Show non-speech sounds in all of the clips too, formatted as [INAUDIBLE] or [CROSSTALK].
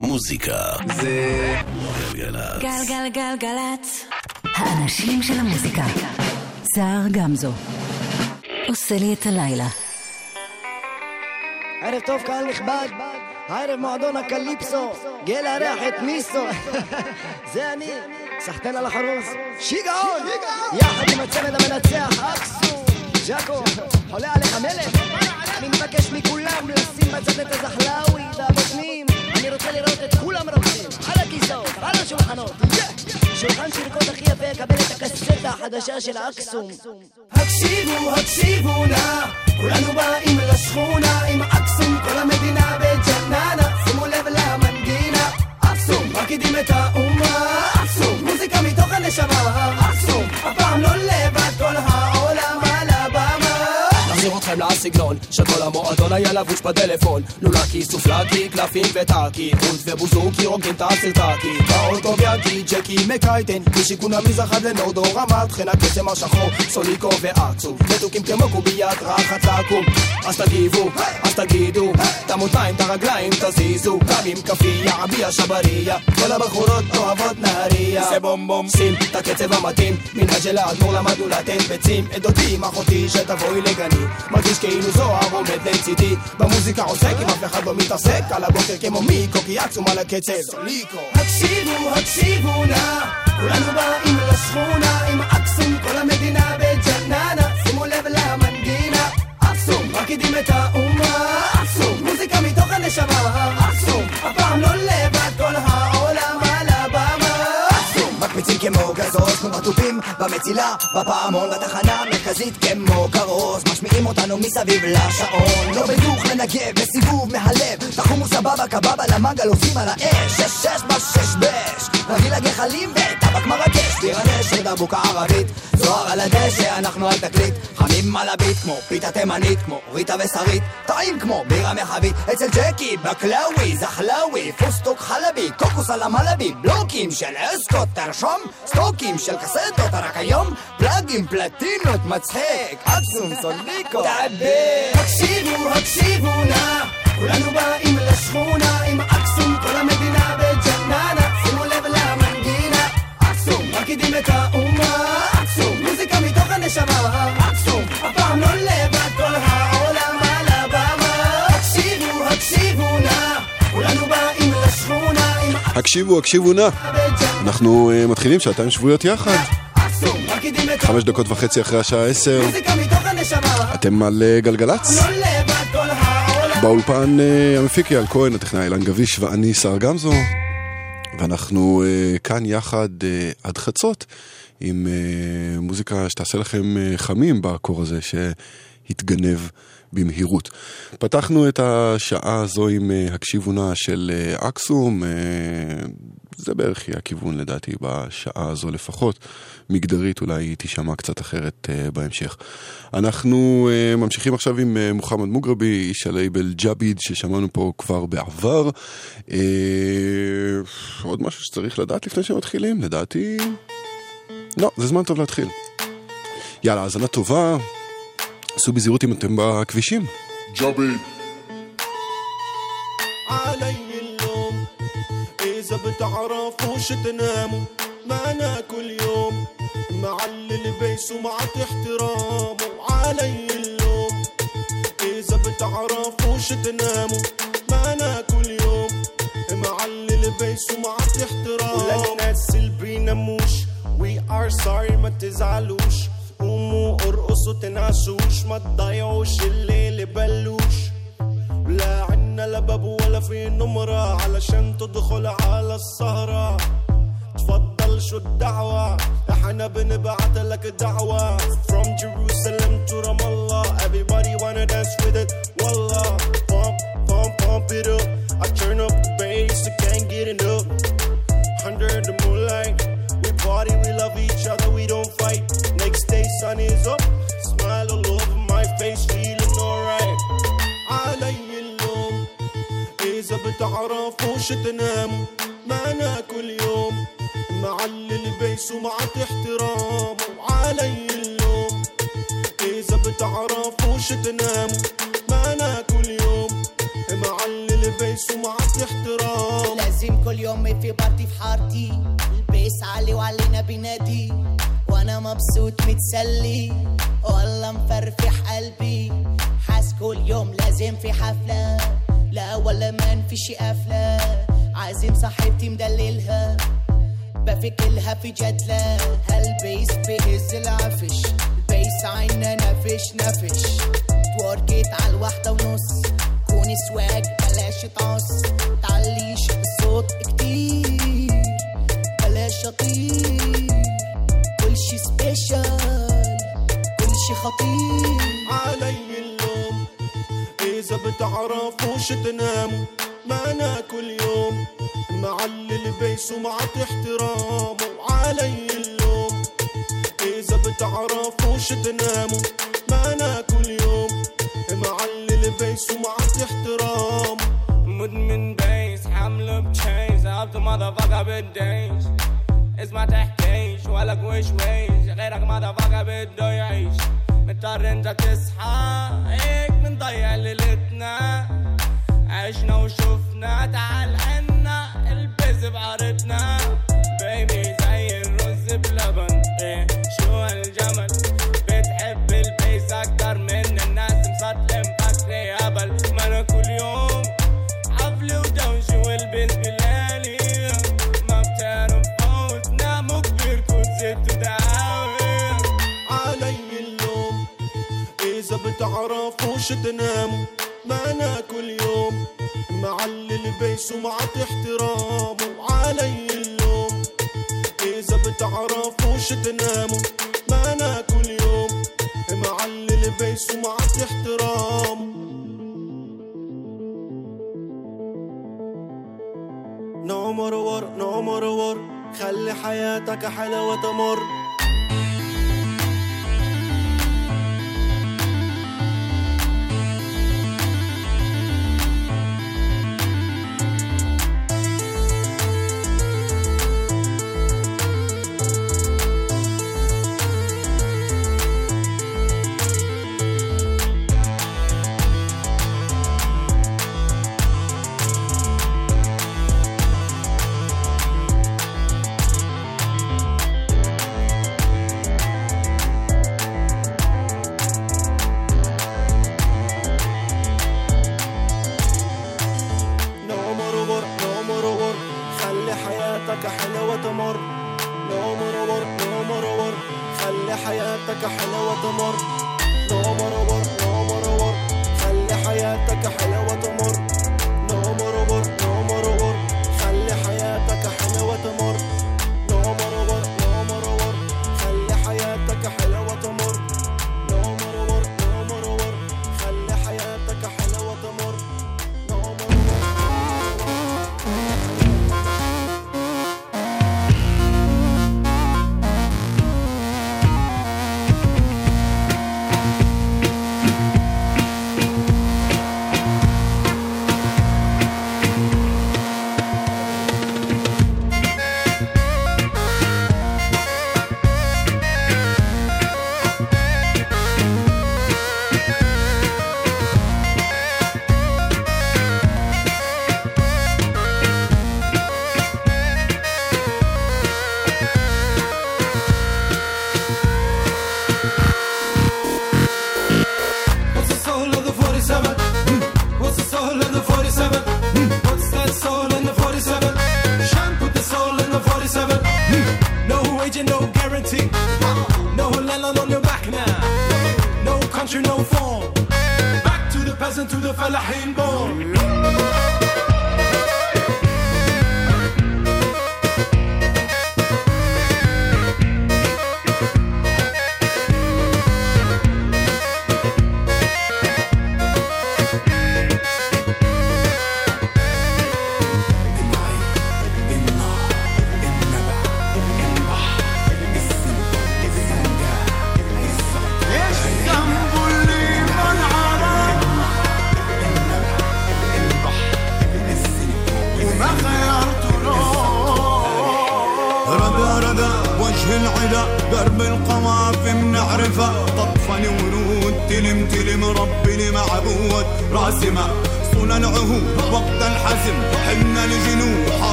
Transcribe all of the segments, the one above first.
מוזיקה זה גלגלצ. גלגלגלגלצ. האנשים של המוזיקה. סער גמזו. עושה לי את הלילה. ערב טוב קהל נכבד, הערב מועדון הקליפסו, גאה לארח את ניסו, [LAUGHS] זה אני, סחטיין על החרוז, שיגעון, יחד עם הצמד המנצח, אקסו, ג'אקו, חולה עליך מלך, אני מבקש מכולם לשים בצד את הזחלאווי והבוטנים, אני רוצה לראות את כולם רוקדים, על הכיסאות, על השולחנות, שולחן שירקות הכי יפה יקבל את הקסטה החדשה של אקסום. הקשיבו, הקשיבו נא, כולנו באים לשכונה עם אקסום, כל המדינה בג'ננה, שימו לב למנגינה, אקסום, מרקידים את האומה, אקסום, מוזיקה מתוך הנשמה, אקסום, אתכם לסגנון של כל המועדון היה לבוש בטלפון. לולקי, סופלקי, קלפים וטאקי. חוץ ובוזוקי, רוקדים את הסרטקי באוטו ביאנקי, ג'קי, מקייטן. משיכון המזרח עד לנורדו רמת חן הקסם השחור, סוליקו ואצו מתוקים כמו קוביית רחץ עקום. אז תגיבו, אז תגידו. את המותיים, את הרגליים תזיזו. גם עם כאפיה, עביה שבריה כל הבחורות אוהבות נהריה. זה בום בום. שים את הקצב המתאים. מנהג של האדמו"ר למדנו לתת ביצים. את דודי עם אחותי שתבואי לגני מרגיש כאילו זוהר עומד לצידי. במוזיקה עוסק אם אף אחד לא מתעסק על הבוקר כמו מיקו כי עצום על הקצב. סוליקו. הקשיבו, הקשיבו נא, כולנו באים לשכונה עם אקסום, כל המדינה בג'ננה, שימו לב למנגינה, אקסום, מרקידים את האומה, אקסום, מוזיקה מתוך הנשמה, אקסום, הפעם לא לבד, כל העולם על הבמה, אקסום, מקפיצים כמו גזוז, כמו בתופים, במצילה, בפעמון, בתחנה המרכזית כמו כרוז, משמיעים אותנו מסביב לשעון, לא בדוך לנגב, בסיבוב מהלב, תחומו סבבה, קבבה, למנגל עושים על האש, שש שש בשש בש, רגיל הגחלים וטבק מרגש, בירה נשר, דבוקה ערבית, זוהר על הדשא, אנחנו על תקליט, חמים על הביט כמו פיתה תימנית, כמו ריטה ושרית, טעים כמו בירה מחבית, אצל ג'קי, בקלאווי, זחלאווי, פוסטוק חלבי, קוקוס על המלבי, בלוקים של אסקוט, תרשום, סטוקים של קסטות, רק היום, פלאגים, פלטינות, מצחיק, אקסום, סוליקו, דבר. הקשיבו, הקשיבו נא, כולנו באים לשכונה עם אקסום, כל המדינה מרקידים את האומה, אקסום, מוזיקה מתוך הנשמה, אקסום, הפעם לא לבד, כל העולם על הבמה, הקשיבו, הקשיבו נא, כולנו באים לשכונה הקשיבו, הקשיבו נא. אנחנו uh, מתחילים שעתיים שבועיות יחד. חמש דקות וחצי אחרי השעה עשר. אתם על uh, גלגלצ? לא באולפן uh, המפיק אייל כהן, הטכנאי אילן גביש ואני שר גמזו. ואנחנו uh, כאן יחד uh, עד חצות עם uh, מוזיקה שתעשה לכם uh, חמים בקור הזה שהתגנב במהירות. פתחנו את השעה הזו עם uh, הקשיבו נא של uh, אקסום, uh, זה בערך יהיה הכיוון לדעתי בשעה הזו לפחות. מגדרית אולי היא תישמע קצת אחרת uh, בהמשך. אנחנו uh, ממשיכים עכשיו עם uh, מוחמד מוגרבי, איש הלייבל ג'אביד ששמענו פה כבר בעבר. Uh, עוד משהו שצריך לדעת לפני שמתחילים? לדעתי... לא, זה זמן טוב להתחיל. יאללה, האזנה טובה. עשו בזהירות אם אתם בכבישים. علي اللوم إذا بتعرفوش تناموا ما ناكل يوم معلل بيس ومعط احترامه علي اللوم إذا بتعرفوش تناموا ما ناكل يوم معلل بيس ومعط احترامه وللناس اللي بيناموش. We are sorry ما تزعلوش. قوموا ارقصوا تنعشوش. ما تضيعوش الليل بلوش لا عنا لا باب ولا في نمرة. علشان تدخل على السهرة. تفضل شو الدعوة إحنا بنبعت لك دعوة From Jerusalem to Ramallah Everybody wanna dance with it والله Pump, pump, pump it up I turn up the bass, I can't get enough Under the moonlight We party, we love each other, we don't fight Next day sun is up Smile all over my face, feeling alright علي اللوم إذا بتعرفوش تناموا ما ناكل يوم معلل بيس ومعط احترامه علي اللوم. إذا بتعرفوش تناموا ما ناكل يوم. معلل بيس ومعط احترامه لازم كل يوم في بارتي في حارتي. البيس عالي وعلينا بينادي وأنا مبسوط متسلي. والله مفرفح قلبي. حاس كل يوم لازم في حفلة. لا ولا ما فيش قفلة عازم صاحبتي مدللها. بفكلها في جدلة. هالبيس بهز العفش. البيس عينا نفش نفش. توركت على الواحدة ونص. كوني سواج بلاش تعص تعليش الصوت كتير. بلاش أطير. كل شي سبيشال. كل شي خطير. علي اللوم. إذا بتعرفوش تناموا ما أنا كل يوم. معلي البيس ومعط احترامه علي اللوم. إذا بتعرفوش تناموا ما أنا يوم. معلي البيس ومعط احترامه مدمن بيس حمل بتشيز عبد مotherfucker بالديش اسمع تحكيش ولا كويش ويش غيرك مotherfucker بده يعيش مضطر انت تصحى هيك بنضيع ليلتنا عشنا وشفنا تعال عنا البس بعرتنا بيبي زي الرز بلبن. إيه شو هالجمل؟ بتحب البيس أكتر من الناس مسطلم فكري هبل. ما أنا كل يوم حفل ودوش والبس بلالي ما بتعرف فوت ناموا كبيركوا ست ودعاوي علي اللوم إذا بتعرفوش تناموا بنا كل يوم. اللي بيس ومعطي احترامه وعلي اللوم إذا بتعرفوش تناموا بنا كل يوم. اللي بيس ومعطي احترامه نعمر ور نعمر ور. خلي حياتك حلوة تمر.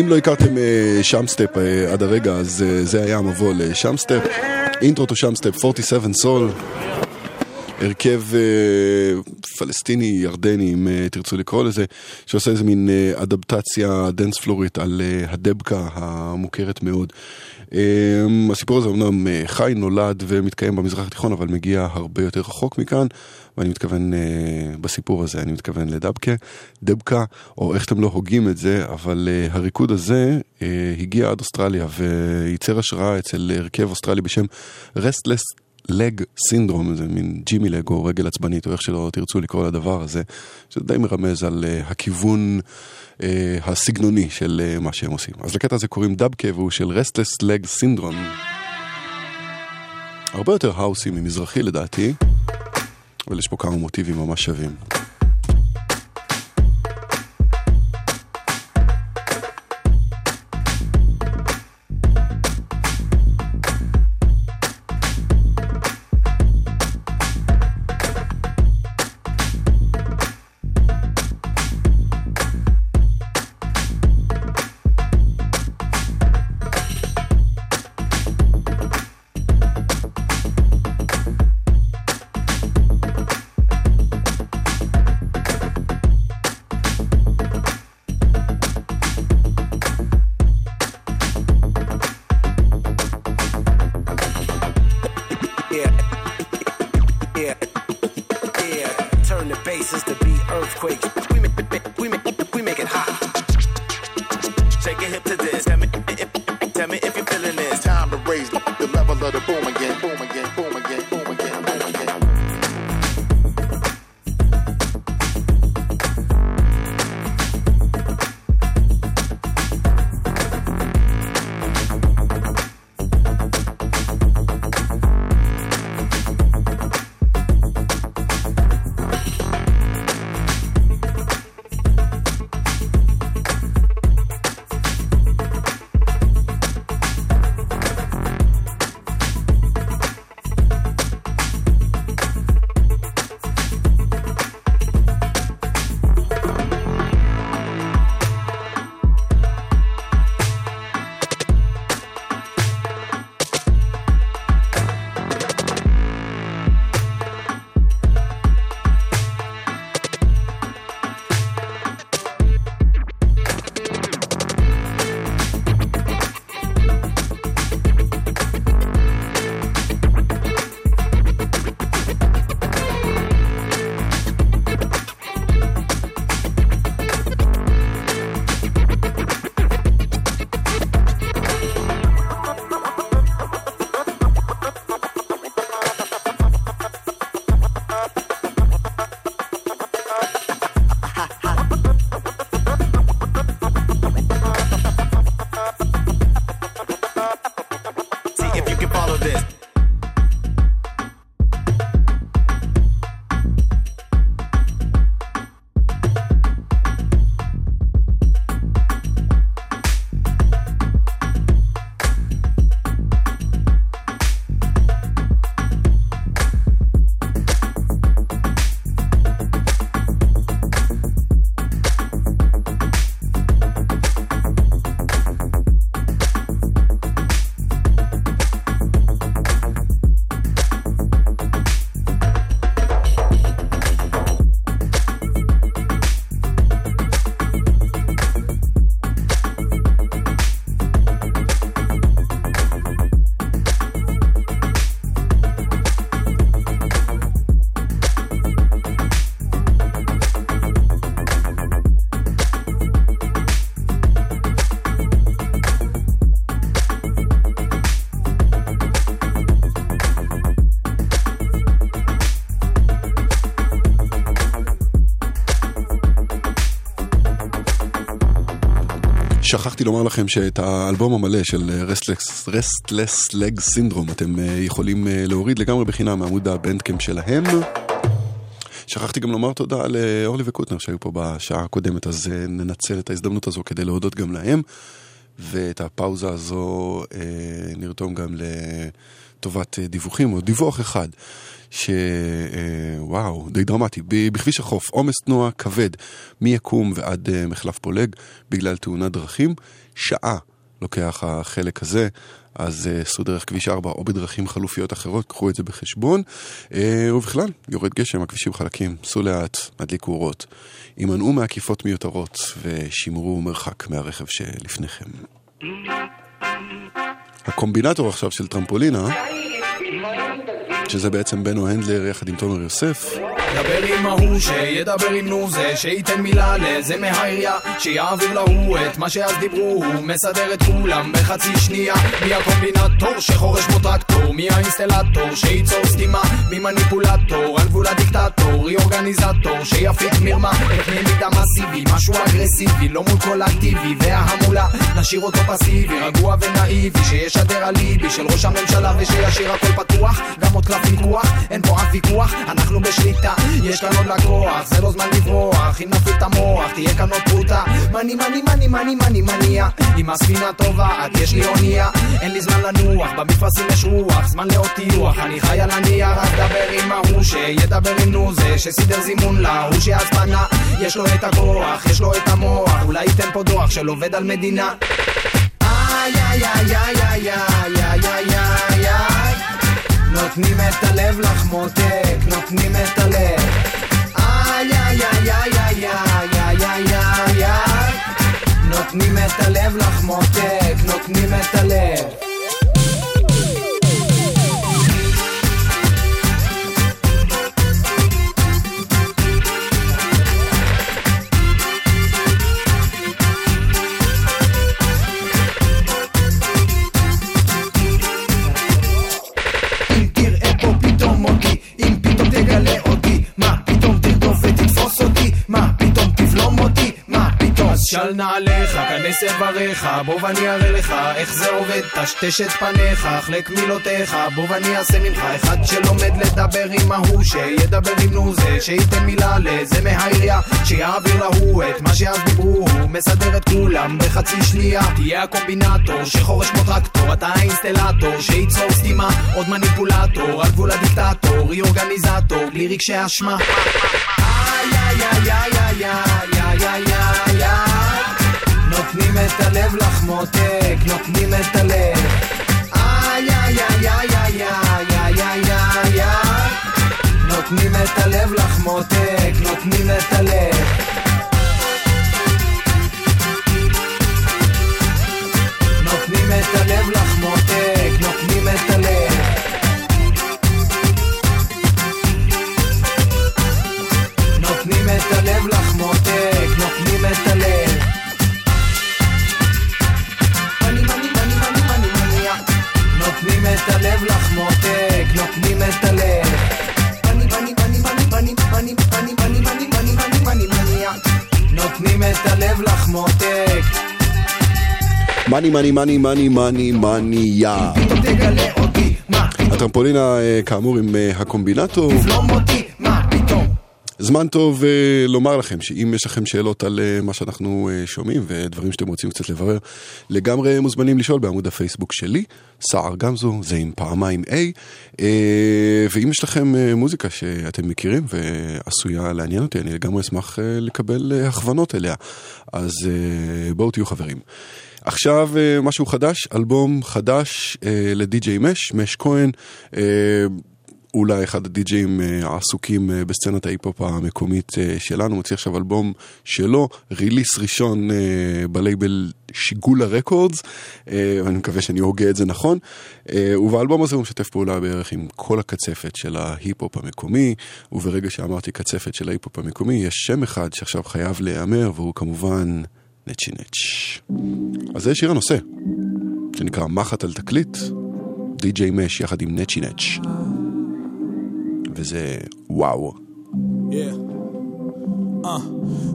אם לא הכרתם אה, Shamstep אה, עד הרגע, אז אה, זה היה המבוא ל Shamstep. Intro to Shamstep 47 Soul. הרכב אה, פלסטיני, ירדני, אם תרצו לקרוא לזה, שעושה איזה מין אדפטציה dance floor ית על הדבקה המוכרת מאוד. אה, הסיפור הזה אמנם אה, חי, נולד ומתקיים במזרח התיכון, אבל מגיע הרבה יותר רחוק מכאן, ואני מתכוון אה, בסיפור הזה, אני מתכוון לדבקה, דבקה, או איך שאתם לא הוגים את זה, אבל אה, הריקוד הזה הגיע עד אוסטרליה וייצר השראה אצל הרכב אוסטרלי בשם Restless Leg Syndrome, זה מין jimmy leg או רגל עצבנית, או איך שלא תרצו לקרוא לדבר הזה, שזה די מרמז על אה, הכיוון אה, הסגנוני של אה, מה שהם עושים. אז לקטע הזה קוראים דבקה והוא של Restless Leg Syndrome. הרבה יותר האוסי ממזרחי לדעתי, אבל יש פה כמה מוטיבים ממש שווים. שכחתי לומר לכם שאת האלבום המלא של רסטלס לג סינדרום אתם אה, יכולים אה, להוריד לגמרי בחינם מעמוד הבנדקאמפ שלהם. שכחתי גם לומר תודה לאורלי וקוטנר שהיו פה בשעה הקודמת, אז אה, ננצל את ההזדמנות הזו כדי להודות גם להם, ואת הפאוזה הזו נרתום גם לטובת דיווחים, או דיווח אחד. שוואו, די דרמטי. בכביש החוף, עומס תנועה כבד מיקום ועד אה, מחלף פולג בגלל תאונת דרכים. שעה לוקח החלק הזה, אז אה, סעו דרך כביש 4 או בדרכים חלופיות אחרות, קחו את זה בחשבון. אה, ובכלל, יורד גשם, הכבישים חלקים, סעו לאט, הדליקו אורות. הימנעו מעקיפות מיותרות ושמרו מרחק מהרכב שלפניכם. הקומבינטור עכשיו של טרמפולינה שזה בעצם בנו הנדלר יחד עם תומר יוסף. דבר עם ההוא שידבר עם נו זה שייתן מילה לזה מהעירייה שיעביר להוא את מה שאז דיברו הוא מסדר את כולם בחצי שנייה. מי הקומבינטור שחורש כמו טרקטור? מי האינסטלטור שייצור סתימה? מי מניפולטור? על גבול הדיקטטור ריאורגניזטור שיפיק מרמה. את מידע מסיבי משהו אגרסיבי לא מול כל אקטיבי וההמולה. נשאיר אותו פסיבי רגוע ונאיבי שישדר אליבי של ראש הממשלה ושישאיר הכל פתוח. גם עוד קלף ויכוח אין פה אף ויכוח אנחנו בשליטה יש כאן עוד לקוח, זה לא זמן לברוח אם נפעיל את המוח, תהיה כאן עוד פרוטה מני מני מני מני מני מניע אם הספינה טובעת, יש לי אונייה אין לי זמן לנוח, במפרשים יש רוח זמן לעוד טיוח, אני חי על הנייר רק דבר עם ההוא שידבר עם נו זה שסידר זימון להוא שאז פנה יש לו את הכוח, יש לו את המוח אולי ייתן פה דוח של עובד על מדינה איי איי איי איי איי איי איי איי נותנים את הלב לך מותק, נותנים את הלב. איי איי איי איי איי איי איי איי איי נותנים את הלב לך מותק, נותנים את הלב. של נעליך, כנס אבריך, בוא ואני אראה לך איך זה עובד, טשטש את פניך, חלק מילותיך, בוא ואני אעשה ממך אחד שלומד לדבר עם ההוא, שידבר עם נו זה, שייתן מילה לזה מהעירייה, שיעביר להוא את מה שאז דיברו, הוא מסדר את כולם בחצי שנייה, תהיה הקומבינטור, שחורש כמו טרקטור, אתה האינסטלטור, שייצור סתימה, עוד מניפולטור, על גבול הדיקטטור, היא אורגניזטור, בלי רגשי אשמה. איי איי איי איי איי איי איי איי נותנים את הלב לך מותק, נותנים את הלב. איי איי איי איי איי איי איי איי איי נותנים את הלב לך מותק, נותנים את הלב. נותנים את הלב לך את הלב לך מותק, נותנים את הלב. נותנים את הלב לך מותק. מאני מאני מאני מאני מאני מאני יא. הטרמפולינה כאמור עם הקומבינטור. תבלום אותי, מה פתאום? זמן טוב uh, לומר לכם שאם יש לכם שאלות על uh, מה שאנחנו uh, שומעים ודברים שאתם רוצים קצת לברר, לגמרי מוזמנים לשאול בעמוד הפייסבוק שלי, סער גמזו, זה עם פעמיים A, uh, ואם יש לכם uh, מוזיקה שאתם מכירים ועשויה לעניין אותי, אני לגמרי אשמח uh, לקבל uh, הכוונות אליה, אז uh, בואו תהיו חברים. עכשיו uh, משהו חדש, אלבום חדש uh, לדי.ג'יי מש, מש כהן. אולי אחד הדי-ג'אים העסוקים בסצנת ההיפ-הופ המקומית שלנו, מוציא עכשיו אלבום שלו, release ראשון בלייבל שיגולה Records, ואני מקווה שאני הוגה את זה נכון, ובאלבום הזה הוא משתף פעולה בערך עם כל הקצפת של ההיפ-הופ המקומי, וברגע שאמרתי קצפת של ההיפ-הופ המקומי, יש שם אחד שעכשיו חייב להיאמר, והוא כמובן נצ'י נץ'. אז זה שיר הנושא, שנקרא מחט על תקליט, די.ג'יי מש יחד עם נצ'י נץ'. Wow. Yeah. אה,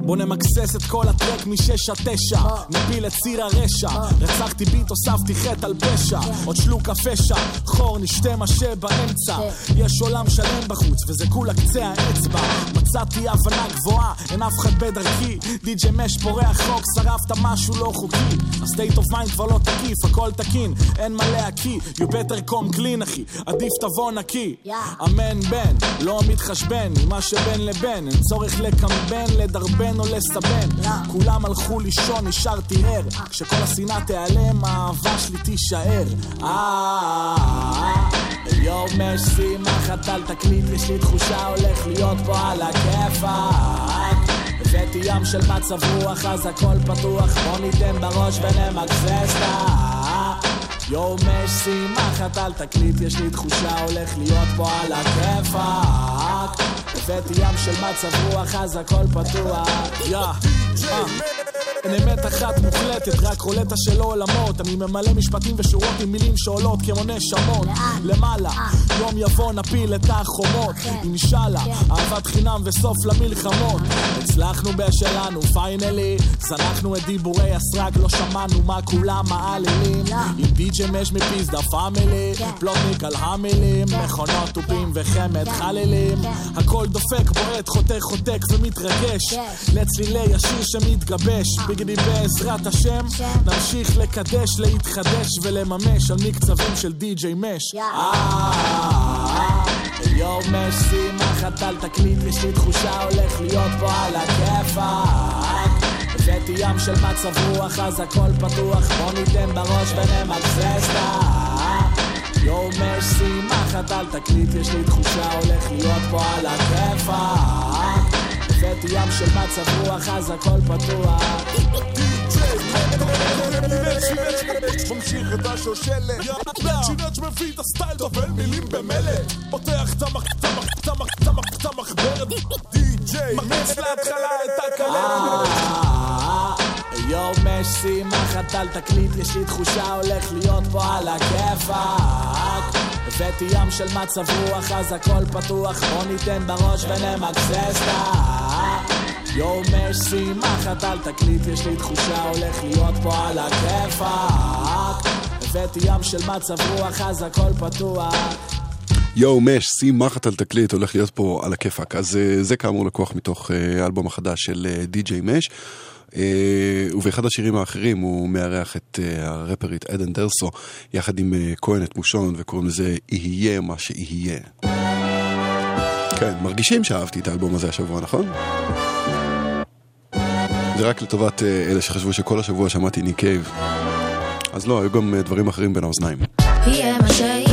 בוא נמקסס את כל הטרק משש עד תשע. נפיל את ציר הרשע. רצחתי ביט, הוספתי חטא על פשע. עוד שלוק הפשע, חור נשתה משה באמצע. יש עולם שלם בחוץ וזה כולה קצה האצבע. מצאתי הבנה גבוהה, אין אף אחד בדרכי. די.ג'יי מש פורח רוק, שרפת משהו לא חוקי. הסטייט אוף מיינד כבר לא תקיף, הכל תקין. אין מה להקיא, you better come clean אחי. עדיף תבוא נקי. אמן בן, לא מתחשבן ממה שבין לבין. אין צורך לקמבן, לדרבן או לסבן. כולם הלכו לישון, נשארתי ער. כשכל השנאה תיעלם, האהבה שלי תישאר. אה, יואו מש שימח אתה על תקליט, יש לי תחושה הולך להיות פה על הכיפאק. הבאתי ים של מצב רוח, אז הכל פתוח. בוא ניתן בראש ונמקסס את ה... יואו מש שימח אתה על תקליט, יש לי תחושה הולך להיות פה על הכיפאק הבאתי ים של מצב רוח, אז הכל פתוח יא אה. אין אמת אחת מוחלטת, רק רולטה של עולמות. אני ממלא משפטים ושורות עם מילים שעולות כמו נשמות. למעלה, יום יבוא נפיל את החומות. אינשאללה, אהבת חינם וסוף למלחמות. הצלחנו בשלנו, פיינלי. זנחנו את דיבורי הסרק, לא שמענו מה כולם מעלילים. עם די.ג'י מש מפיזדה פאמילי. פלוטניק על המילים, מכונות תופים וחמד חללים הכל דופק, בועט, חותך, חותק ומתרגש. לצלילי השיר שמתגבש ביגדי בעזרת השם נמשיך לקדש, להתחדש ולממש על מקצבים של די.ג'יי מש יואו מש שימח אתה על תקליט, יש לי תחושה הולך להיות פה על הכיפאק הבאתי ים של מצב רוח, אז הכל פתוח בוא ניתן בראש ונמקסס את ה... יואו מש שימח אתה על תקליט, יש לי תחושה הולך להיות פה על הכיפאק הבאתי ים של מצב רוח, אז הכל פתוח. ממשיך את השושלת. צ'ינץ' מביא את הסטייל דובל מילים במלט. פותח. את המח... את המח... את המחברת. די.ג'יי מכניס להתחלה את הכלבת יואו מש שימח אתה על תקליט, יש לי תחושה הולך להיות פה על הכיפאק הבאתי ים של מצב רוח, אז הכל פתוח בוא ניתן בראש ונמקסס את. יואו מש שימח אתה על תקליט, יש לי תחושה הולך להיות פה על הכיפאק הבאתי ים של מצב רוח, אז הכל פתוח יואו מש, שימחת על תקליט, הולך להיות פה על הכיפאק. אז אה, זה כאמור לקוח מתוך אה, האלבום החדש של אה, די.ג'יי מש. ובאחד השירים האחרים הוא מארח את הרפרית עדן דרסו יחד עם כהן את מושון וקוראים לזה יהיה מה שיהיה. כן, מרגישים שאהבתי את האלבום הזה השבוע, נכון? זה רק לטובת אלה שחשבו שכל השבוע שמעתי ניק קייב. אז לא, היו גם דברים אחרים בין האוזניים. יהיה מה שיהיה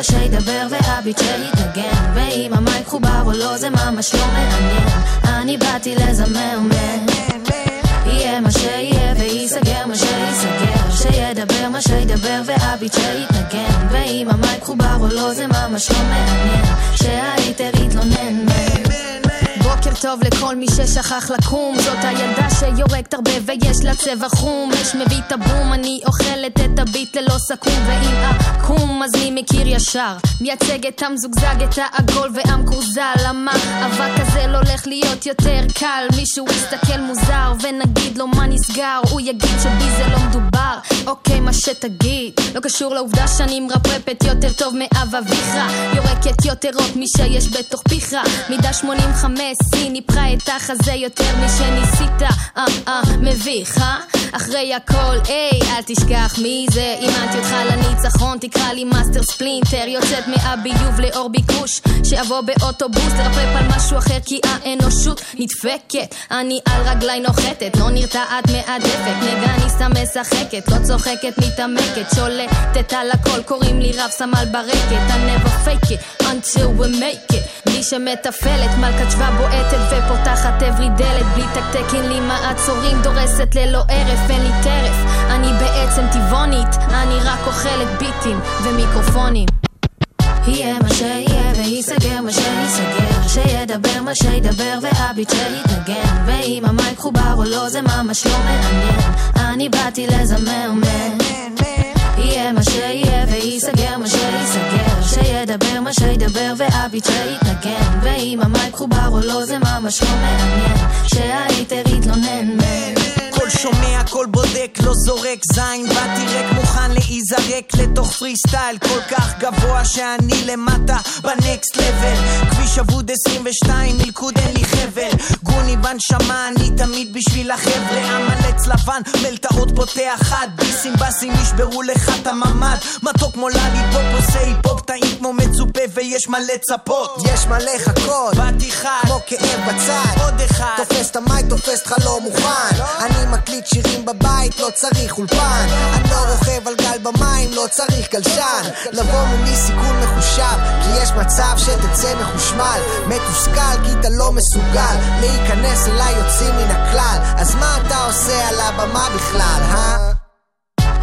מה שידבר והביט שיתנגן. ואם המייק חובר או לא זה ממש לא מעניין. אני באתי לזמר מן יהיה מה שיהיה וייסגר מה שייסגר שידבר מה שידבר והביט שיתנגן. ואם המייק חובר או לא זה ממש לא מעניין. שההיטר יתלונן בוקר טוב לכל מי ששכח לקום. זאת הילדה שיורקת הרבה ויש לה צבע חום. יש מביא את הבום אני אוכלת את הביט ללא סכו"ם. ואם עקום אז מי מכיר ישר? מייצג את המזוגזג את העגול והמקורזל. למה אבק כזה לא הולך להיות יותר קל? מישהו יסתכל מוזר ונגיד לו מה נסגר. הוא יגיד שבי זה לא מדובר. אוקיי מה שתגיד. לא קשור לעובדה שאני מרפרפת יותר טוב מאב אביך. יורקת יותר רוק משיש בתוך פיך. מידה 85 סי ניפחה את החזה יותר משניסית. אה אה מביך אה? אחרי הכל היי אל תשכח מי זה. אימנתי אותך לניצחון תקרא לי מאסטר ספלינטר. יוצאת מהביוב לאור ביקוש שאבוא באוטובוס לרפרפ על משהו אחר כי האנושות נדפקת. אני על רגליי נוחתת לא נרתעת מהדפק. נגניסה משחקת לא צוחקת מתעמקת. שולטת על הכל קוראים לי רב סמל ברקת. I never fake it until we make it. בלי שמתפעלת מלכת שבא בועטת ופותחת אברי דלת בלי תקתקין לי מעצורים דורסת ללא הרף אין לי טרף. אני בעצם טבעונית אני רק אוכלת ביטים ומיקרופונים. יהיה מה שיהיה וייסגר מה שייסגר שידבר מה שידבר והביט שיתנגן ואם המייק חובר או לא זה ממש לא מעניין. אני באתי לזמר מן יהיה מה שיהיה וייסגר מה שייסגר שידבר מה שידבר שידבר והביט שיתנגן ואם ה mic מחובר או לא זה ממש לא מעניין. שה hater יתלונן קול שומע, קול בודק, לא זורק זין. באתי ריק מוכן להיזרק לתוך פרי סטייל כל כך גבוה שאני למטה ב next level. כביש אבוד 22, מלכוד אין לי חבל. גוני בנשמה, אני תמיד בשביל החבר'ה. המלץ לבן, מלטעות פותח חד. ביסים בסים נשברו לך את הממ"ד. מתוק כמו לליפופ עושה היפופ טעים כמו מצופה ויש מה לצפות יש מה לחכות באתי חד, כמו כאב בצד. עוד אחד. תופס את המייק, תופס אותך לא מוכן. אני מקליט שירים בבית, לא צריך אולפן. אני לא רוכב על גל במים, לא צריך גלשן. לבוא מולי סיכון מחושב כי יש מצב שתצא מחושמל. מתוסכל כי אתה לא מסוגל. להיכנס אליי יוצאים מן הכלל. אז מה אתה עושה על הבמה בכלל, אה?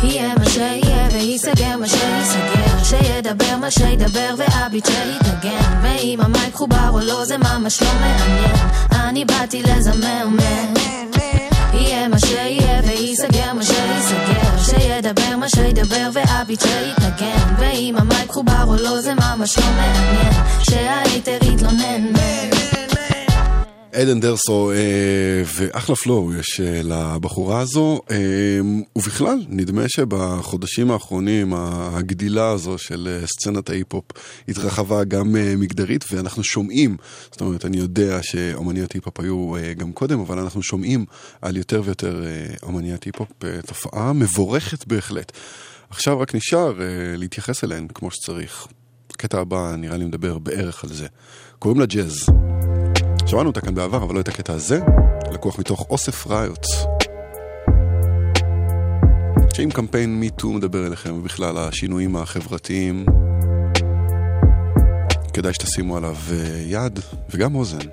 יהיה מה שיהיה וייסגר מה שייסגר שידבר מה שידבר והביט שיתנגן. ואם המייק חובר או לא זה ממש לא מעניין. אני באתי לזמרמן יהיה מה שיהיה וייסגר מה שייסגר שידבר מה שידבר והביט שיתנגן. ואם המייק חובר או לא זה ממש לא מעניין שה hater יתלונן עדן דרסו, אה, ואחלה flow יש אה, לבחורה הזו, אה, ובכלל, נדמה שבחודשים האחרונים הגדילה הזו של סצנת ההיפ-הופ התרחבה גם מגדרית, ואנחנו שומעים, זאת אומרת, אני יודע שאומניות היפ-הופ היו גם קודם, אבל אנחנו שומעים על יותר ויותר אומניות היפ-הופ, תופעה מבורכת בהחלט. עכשיו רק נשאר להתייחס אליהן כמו שצריך. הקטע הבא נראה לי מדבר בערך על זה. קוראים לה ג'אז. שמענו אותה כאן בעבר, אבל לא את הקטע הזה, לקוח מתוך אוסף ראיות. שאם קמפיין מיטו מדבר אליכם, ובכלל השינויים החברתיים, כדאי שתשימו עליו אה, יד וגם אוזן.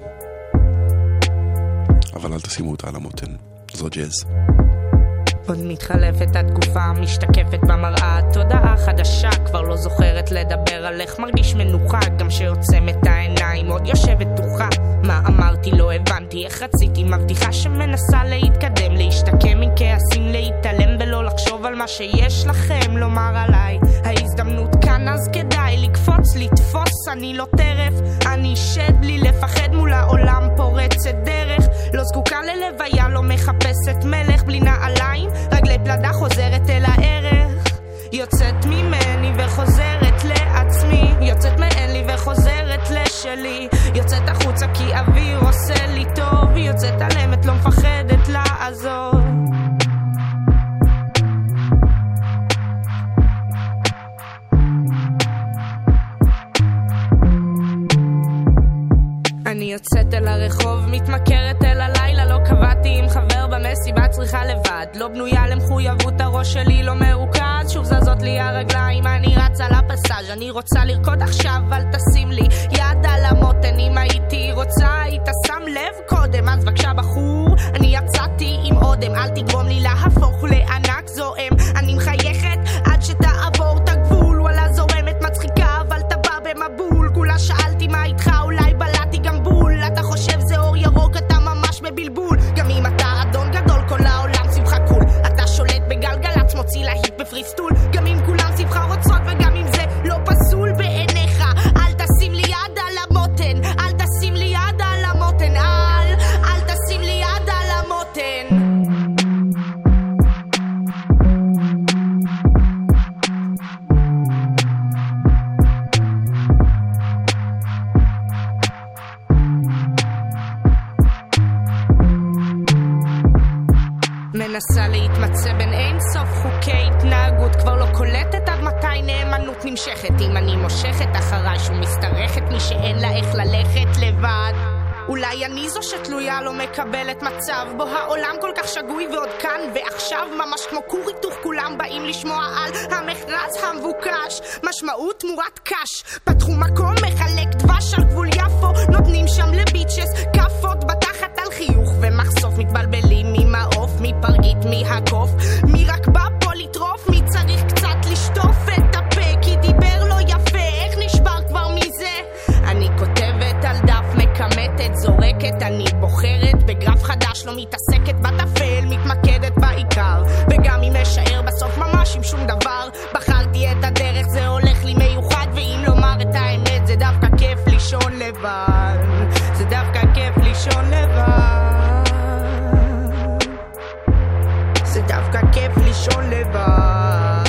אבל אל תשימו אותה על המותן, זו ג'אז. עוד מתחלפת התקופה, משתקפת במראה, תודעה חדשה, כבר לא זוכרת לדבר על איך מרגיש מנוחה, גם שעוצם את העיניים, עוד יושבת דוחה. מה אמרתי, לא הבנתי, איך רציתי, מבטיחה שמנסה להתקדם, להשתקם מכעסים, להתעלם ולא לחשוב על מה שיש לכם לומר עליי. ההזדמנות כאן אז כדאי לקפוץ, לתפוס, אני לא טרף, אני שד בלי לפחד מול העולם פורצת דרך, לא זקוקה ללוויה, לא מחפשת מלך בלי נעליים. רגלי פלדה חוזרת אל הערך. יוצאת ממני וחוזרת לעצמי. יוצאת מאין לי וחוזרת לשלי. יוצאת החוצה כי אוויר עושה לי טוב. יוצאת על אמת לא מפחדת לעזוב אני יוצאת אל הרחוב, מתמכרת אל הלילה, קבעתי עם חבר במסיבה, צריכה לבד. לא בנויה למחויבות, הראש שלי לא מרוכז, שוב זזות לי הרגליים, אני רצה לפסאז', אני רוצה לרקוד עכשיו, אל תשים לי יד על המותן, אם הייתי רוצה, היית שם לב קודם, אז בבקשה בחור, אני יצאתי עם אודם, אל תגרום לי להפוך לענק זועם, אני מחייכת ממש בבלבול, גם אם אתה אדון גדול, כל העולם סביבך קול, אתה שולט בגלגלצ, מוציא להיט בפריסטול, גם אם כולם סביבך רוצות וגם מנסה להתמצא בין אין סוף חוקי התנהגות. כבר לא קולטת עד מתי נאמנות נמשכת. אם אני מושכת אחריי שמשתרכת מי שאין לה איך ללכת לבד. אולי אני זו שתלויה לא מקבלת מצב בו. העולם כל כך שגוי ועוד כאן ועכשיו ממש כמו כור היתוך כולם באים לשמוע על המכרז המבוקש. משמעות תמורת קש. פתחו מקום מחלק דבש על גבול יפו. נותנים שם לביצ'ס כאפות בתחת מתבלבלים מי מעוף מי פרגית מי רק בא פה לטרוף מי צריך קצת לשטוף את הפה כי דיבר לא יפה. איך נשבר כבר מזה? אני כותבת על דף מכמתת זורקת. אני בוחרת בגרף חדש לא מתעסקת בטפל מתמקדת בעיקר. וגם אם אשאר בסוף ממש עם שום דבר. בחרתי את הדרך זה הולך לי מיוחד ואם לומר את האמת זה דווקא לבד.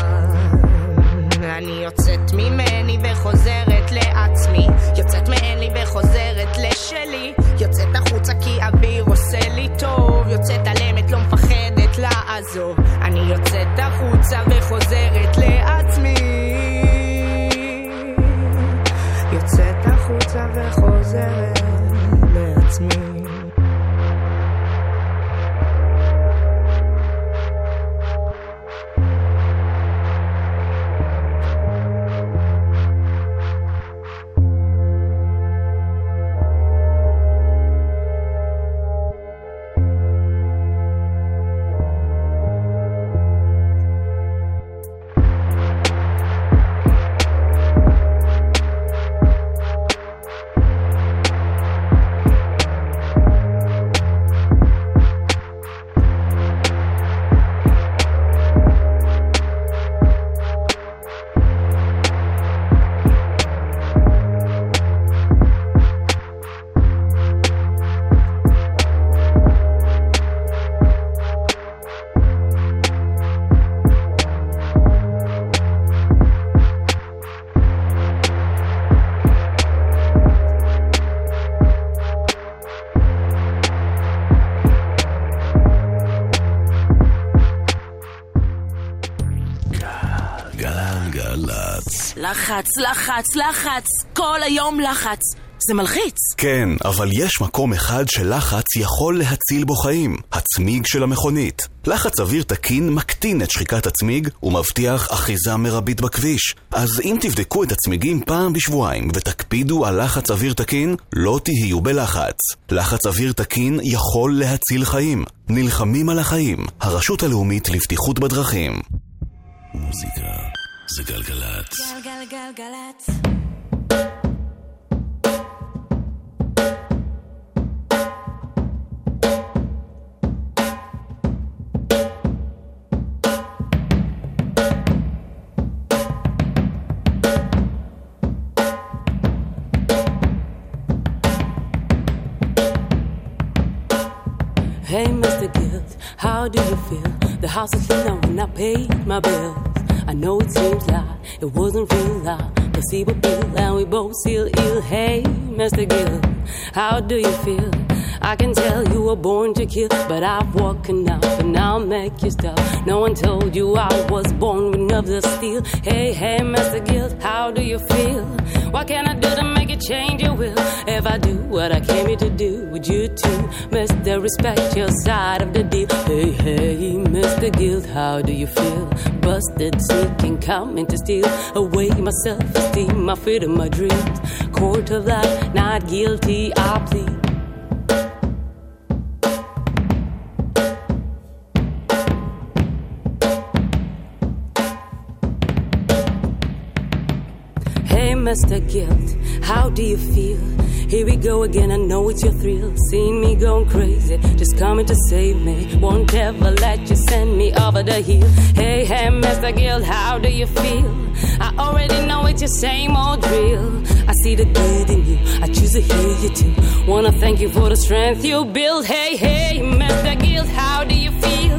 אני יוצאת ממני וחוזרת לעצמי, יוצאת מעלי וחוזרת לשלי, יוצאת החוצה כי אביר עושה לי טוב, יוצאת הלמת לא מפחדת לעזוב, אני יוצאת החוצה וחוזרת לחץ, כל היום לחץ. זה מלחיץ. כן, אבל יש מקום אחד שלחץ יכול להציל בו חיים, הצמיג של המכונית. לחץ אוויר תקין מקטין את שחיקת הצמיג ומבטיח אחיזה מרבית בכביש. אז אם תבדקו את הצמיגים פעם בשבועיים ותקפידו על לחץ אוויר תקין, לא תהיו בלחץ. לחץ אוויר תקין יכול להציל חיים. נלחמים על החיים, הרשות הלאומית לבטיחות בדרכים. מוזיקה זה גלגלצ. גלגלגלגלצ. Hey, Mr. Gibbs, how do you feel? The house is clean now when I paid my bills. I know it seems like it wasn't real loud. Placebo pill and we both feel ill. Hey, Mr. Gill, how do you feel? I can tell you were born to kill, but I've woken up and I'll make you stop. No one told you I was born with nerves of steel. Hey, hey, Mr. Gill, how do you feel? What can I do to make you change your will? If I do what I came here to do, would you too, Mr. Respect your side of the deal? Hey, hey, Mr. Guild, how do you feel? Busted, sneaking, coming to steal away my self-esteem, my freedom, my dreams. Court of life, not guilty, I plead. Mr. Guilt, how do you feel? Here we go again, I know it's your thrill. Seeing me going crazy, just coming to save me. Won't ever let you send me over the hill. Hey, hey, Mr. Guilt, how do you feel? I already know it's your same old drill. I see the good in you, I choose to hear you too. Wanna thank you for the strength you build. Hey, hey, Mr. Guilt, how do you feel?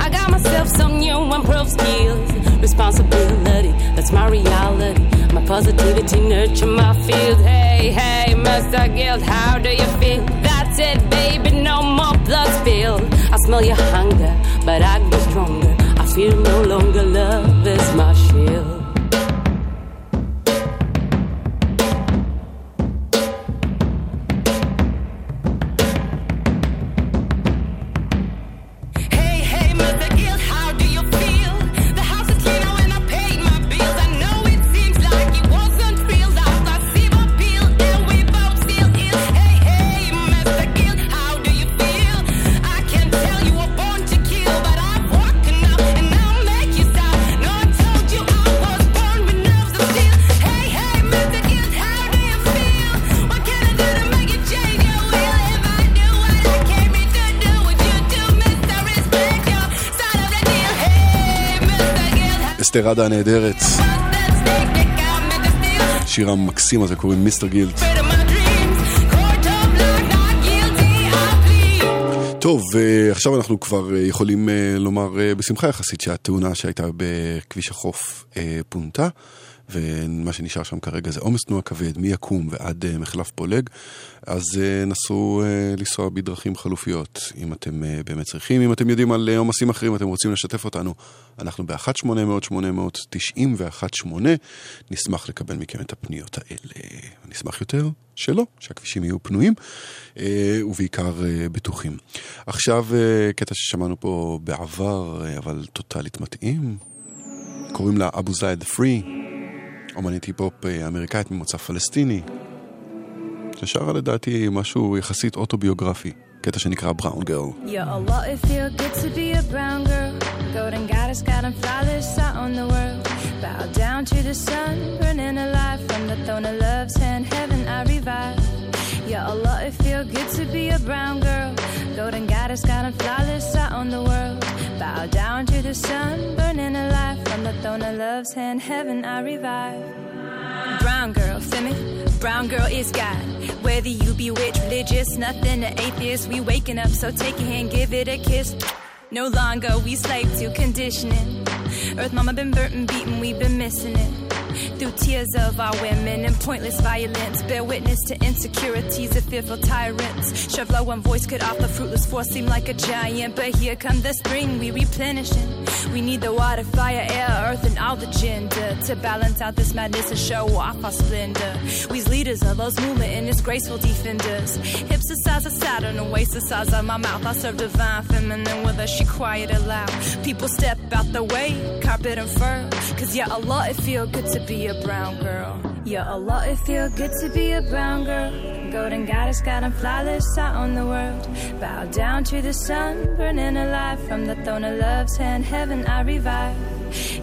I got myself some new improved skills. Responsibility, that's my reality. Positivity nurture my field. Hey, hey, Mr. Guild, how do you feel? That's it, baby, no more blood spilled. I smell your hunger, but I grow stronger. I feel no longer love is my shield. Gill, אסתר עדה הנהדרת. שיר המקסים הזה קוראים מיסטר גילט. טוב, אה, עכשיו אנחנו כבר אה, יכולים אה, לומר בשמחה יחסית שהתאונה שהייתה בכביש החוף פונתה, ומה שנשאר שם כרגע זה עומס תנועה כבד, מיקום ועד אה, מחלף פולג, אז אה, נסו אה, לנסוע בדרכים חלופיות, אם אתם אה, באמת צריכים. אם אתם יודעים על עומסים אחרים, אתם רוצים לשתף אותנו, אנחנו ב-1-800-800-91-8, נשמח לקבל מכם את הפניות האלה. נשמח יותר שלא, שהכבישים יהיו פנויים, אה, ובעיקר אה, בטוחים. עכשיו, אה, קטע ששמענו פה בעבר, אבל טוטאלית מתאים, קוראים לה אבו זייד פרי, אומנית היפ-הופ אה, אמריקאית ממוצא פלסטיני, ששרה לדעתי משהו יחסית אוטוביוגרפי, קטע שנקרא בראון גרל. Yeah. Bow down to the sun, burning alive from the throne of love's hand. Heaven, I revive. Yeah, Allah, it feel good to be a brown girl. Golden goddess, got and flawless out on the world. Bow down to the sun, burning alive from the throne of love's hand. Heaven, I revive. Brown girl, me? Brown girl is God. Whether you be witch, religious, nothing to atheist, we waking up, so take your hand, give it a kiss. No longer we slave to conditioning. Earth mama been burnt and beaten, we've been missing it. Through tears of our women and pointless violence, bear witness to insecurities of fearful tyrants. Shove low one voice could offer fruitless force seem like a giant, but here come the spring, we replenishing. We need the water, fire, air, earth, and all the gender to balance out this madness and show off our splendor. We's leaders of those movement and its graceful defenders. Hips the size of Saturn and waist the size of my mouth. I serve divine feminine with her, she quiet and loud. People step out the way, carpet and fur. Cause yeah, Allah, it feel good to be a brown girl. Yeah, Allah, it feel good to be a brown girl. Golden goddess, got and flawless out on the world. Bow down to the sun, burning alive from the throne of love's hand. Heaven, I revive.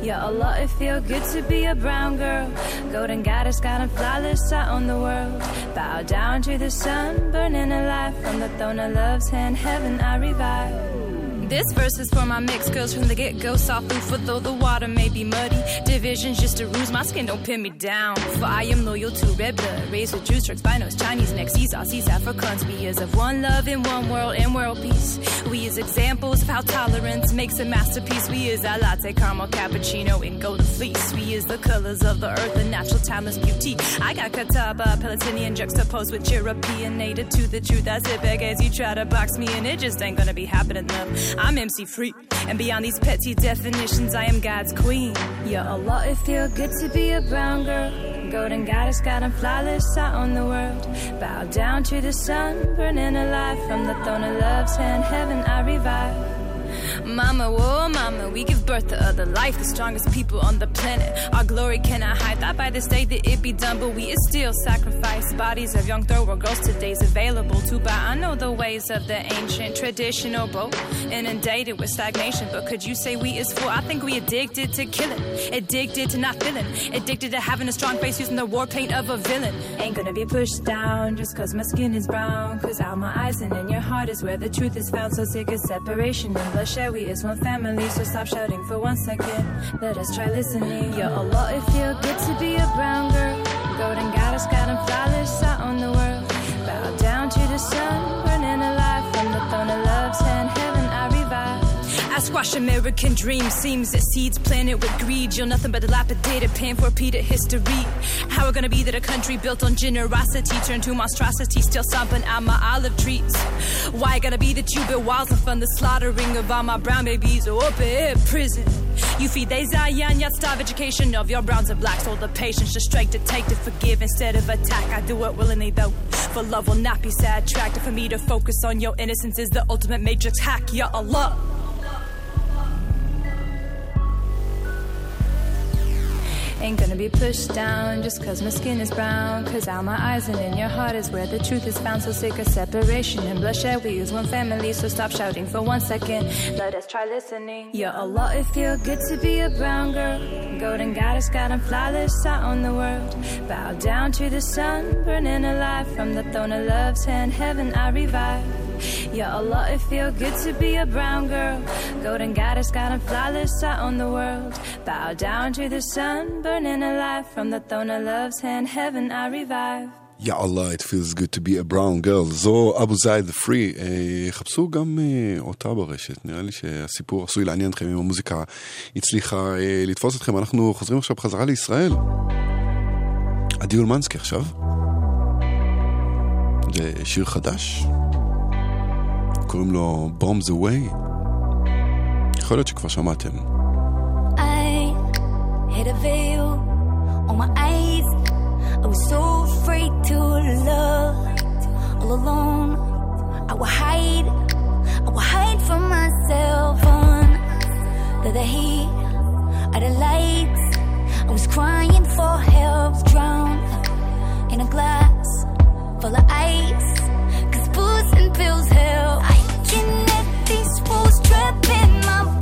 Yeah, Allah, it feel good to be a brown girl. Golden goddess, got and flawless out on the world. Bow down to the sun, burning alive from the throne of love's hand. Heaven, I revive. This verse is for my mixed girls from the get go. Soft food for though the water may be muddy. Division's just a ruse, my skin don't pin me down. For I am loyal to red blood. Raised with Jews, Turks, Binos, Chinese, Nexis, Aussies, Africans. We is of one love in one world and world peace. We is examples of how tolerance makes a masterpiece. We is a latte, caramel, cappuccino, and golden fleece. We is the colors of the earth, the natural timeless beauty. I got Catawba, Palestinian juxtaposed with European, native to the truth. I sit back as you try to box me, and it just ain't gonna be happening though. I'm MC free, and beyond these petty definitions, I am God's queen. Yeah, Allah, it feel good to be a brown girl. Golden goddess, got and flawless out on the world. Bow down to the sun, burning alive from the throne of love's hand. Heaven, I revive. Mama, whoa, mama, we give birth to other life, the strongest people on the planet. Our glory cannot hide. Thought by this day that it be done, but we is still sacrifice. Bodies of young thorough girls today's available to buy. I know the ways of the ancient, traditional, boat, inundated with stagnation. But could you say we is full? I think we addicted to killing, addicted to not feeling, addicted to having a strong face using the war paint of a villain. Ain't gonna be pushed down just cause my skin is brown. Cause out my eyes and in your heart is where the truth is found. So sick of separation and bloodshed. We is one family, so stop shouting for one second. Let us try listening. Yeah, Allah, it feel good to be a brown girl. Golden goddess, got and flawless out on the world. Bow down to the sun, burning alive from the throne Squash American dreams. Seems that seeds planted with greed. You're nothing but dilapidated, repeated history. How it gonna be that a country built on generosity turned to monstrosity, still stomping out my olive trees? Why gotta be that you build walls and fund the slaughtering of all my brown babies or up in prison? You feed they Zion, yet starve education of your browns and blacks. All the patience to strike, to take, to forgive instead of attack. I do it willingly though. For love will not be sad tracked. For me to focus on your innocence is the ultimate matrix hack. Ya Allah. Ain't gonna be pushed down just cause my skin is brown. Cause out my eyes and in your heart is where the truth is found. So sick of separation and bloodshed. We is one family, so stop shouting for one second. Let us try listening. Yeah, a lot it feel good to be a brown girl. Golden goddess, got and flawless out on the world. Bow down to the sun, burning alive from the throne of love's hand. Heaven, I revive. Yeah, Allah, it feel good to be a brown girl. Golden goddess, got and flawless out on the world. Bow down to the sun, burning alive from the throne of love's hand. Heaven, I revive. יא אללה, it feels good to be a brown girl. זו אבו זייד. אה, חפשו גם אה, אותה ברשת. נראה לי שהסיפור עשוי לעניין אתכם אם המוזיקה הצליחה אה, לתפוס אתכם. אנחנו חוזרים עכשיו בחזרה לישראל. עדי אולמנסקי עכשיו. זה שיר חדש. קוראים לו Bombs Away. יכול להיות שכבר שמעתם. I had a veil on my eyes. I was so afraid to love. All alone, I would hide. I would hide from myself under the heat of the lights. I was crying for help, drowned in a glass full of ice. Booze and pills help. I can let these fools trap in my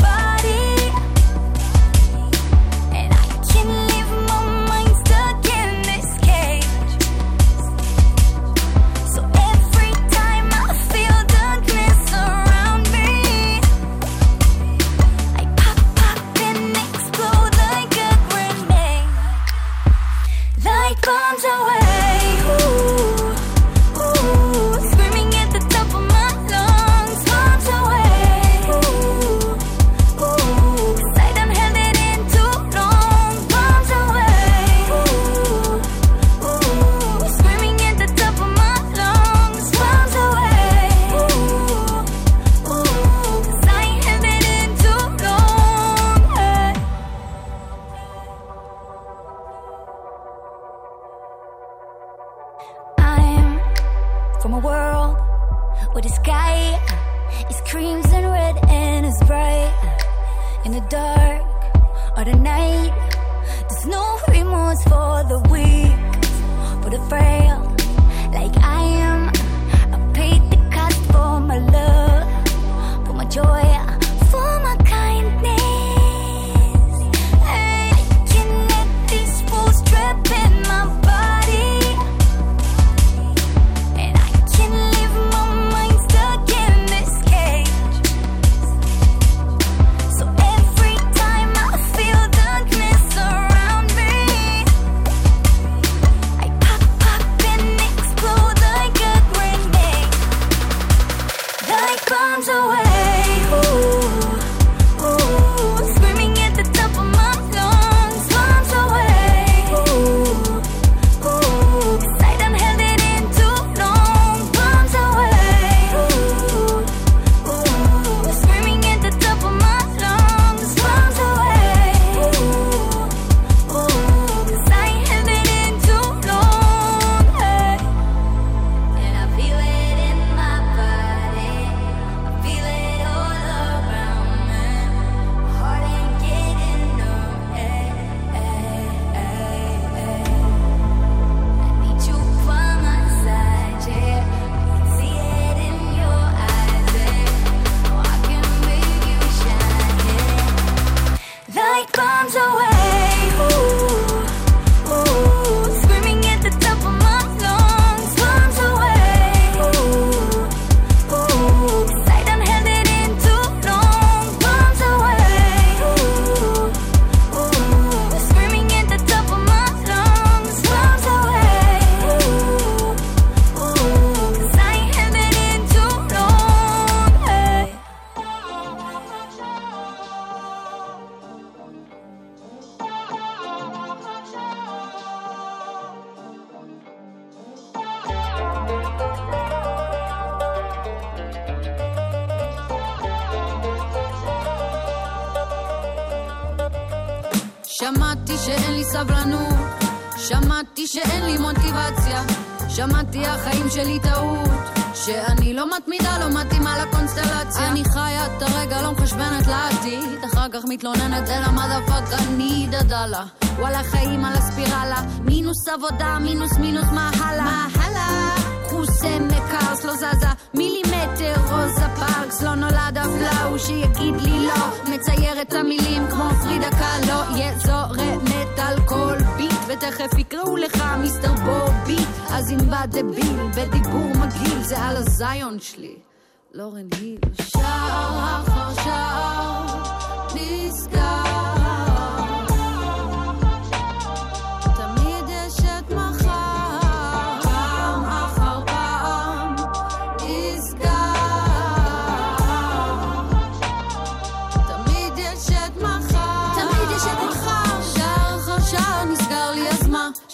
אף לאו שיגיד לי לא. מצייר את המילים כמו פרידה קלו יזורמת על כל ביט ותכף יקראו לך מיסטר בובי. אז אם בא דביל בדיבור מגעיל זה על הזיון שלי. לורן היל. שער אחר שער נסגר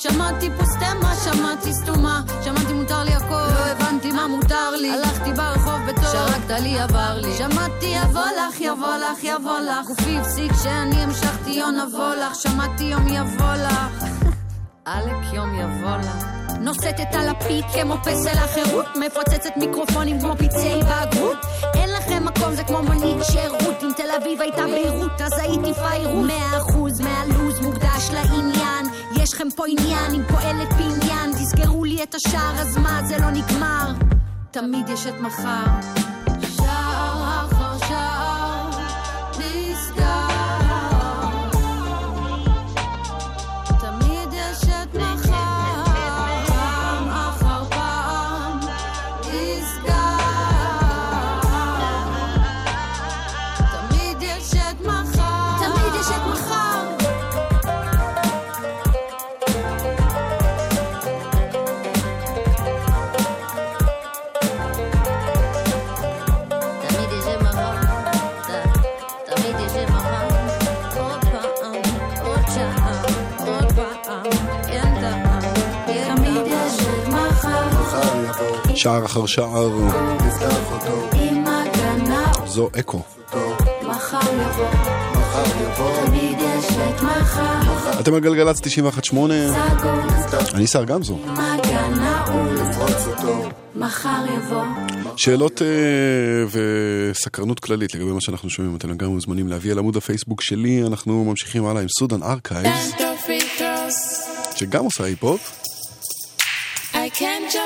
שמעתי פה סטמה, שמעתי סתומה, שמעתי מותר לי הכל, לא הבנתי מה מותר לי, הלכתי ברחוב בטוב, שרקת לי עבר לי, שמעתי יבוא לך, יבוא לך, יבוא לך, גופי הפסיק שאני המשכתי יום נבוא לך, שמעתי יום יבוא לך, עלק יום יבוא לך. נוסטת על הפיק כמו פסל החירות מפוצצת מיקרופונים כמו פצעי בגרות. אין לכם מקום זה כמו מונית שירות. אם תל אביב הייתה ביירות אז הייתי פיירות. מאה אחוז מהלו"ז מוקדש לעניין. יש לכם פה עניין עם פועלת בעניין תסגרו לי את השער אז מה זה לא נגמר. תמיד יש את מחר שער אחר שער, זו אקו. אתם על גלגלצ 91.8, אני שר גמזו. שאלות אה, וסקרנות כללית לגבי מה שאנחנו שומעים, אתם גם מוזמנים להביא על עמוד הפייסבוק שלי, אנחנו ממשיכים הלאה עם סודן ארכייבס, שגם עושה היפ-הופ,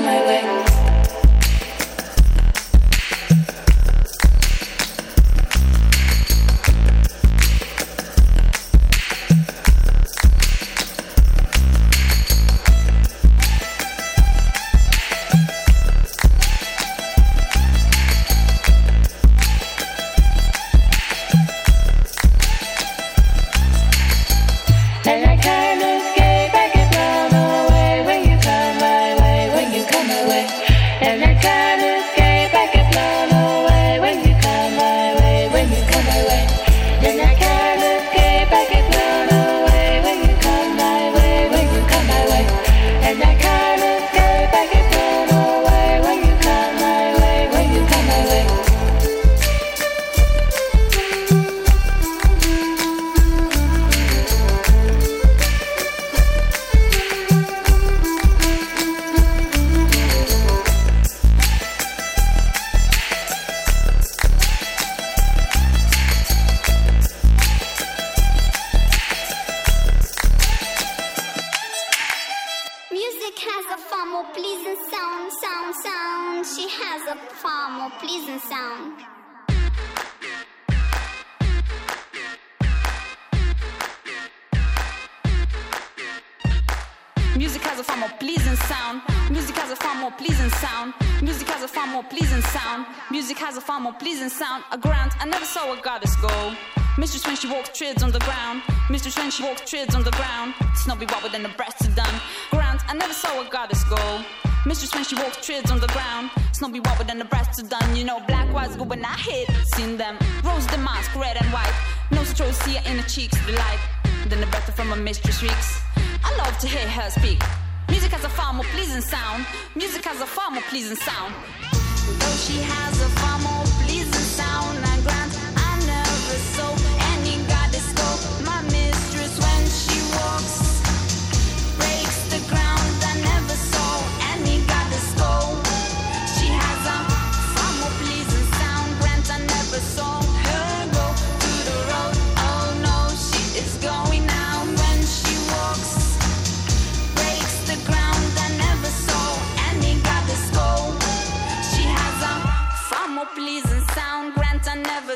my way. Know, black was good when I hit. Seen them. Rose the mask, red and white. No strolls here in the cheeks, delight. Then the breath from a mistress reeks. I love to hear her speak. Music has a far more pleasing sound. Music has a far more pleasing sound. Though she has a far more pleasing sound, grant I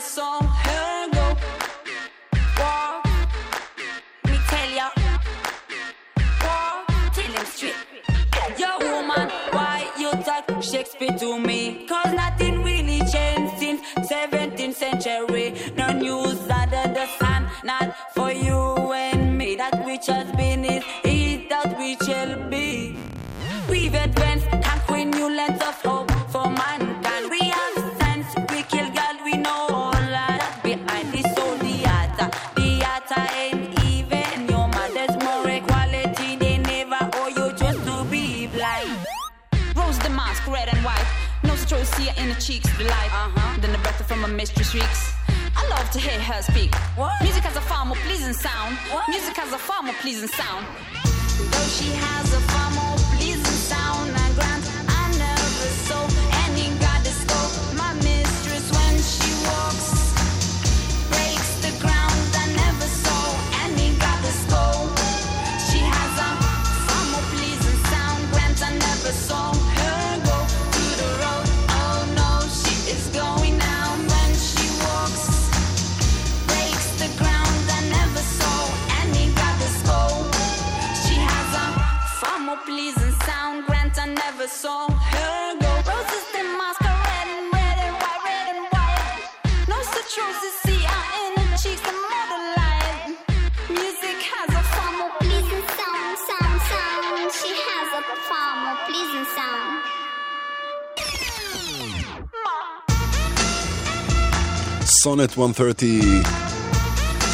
saw her go. Walk, me tell ya. Walk, tell him straight. Yo, woman, why you talk Shakespeare to me? Cheeks, the light. Uh-huh. Then the breath from a mistress reeks. I love to hear her speak. Music has a far more pleasing sound. Music has a far more pleasing sound. Though she has a far more pleasing sound, I grant סונט 130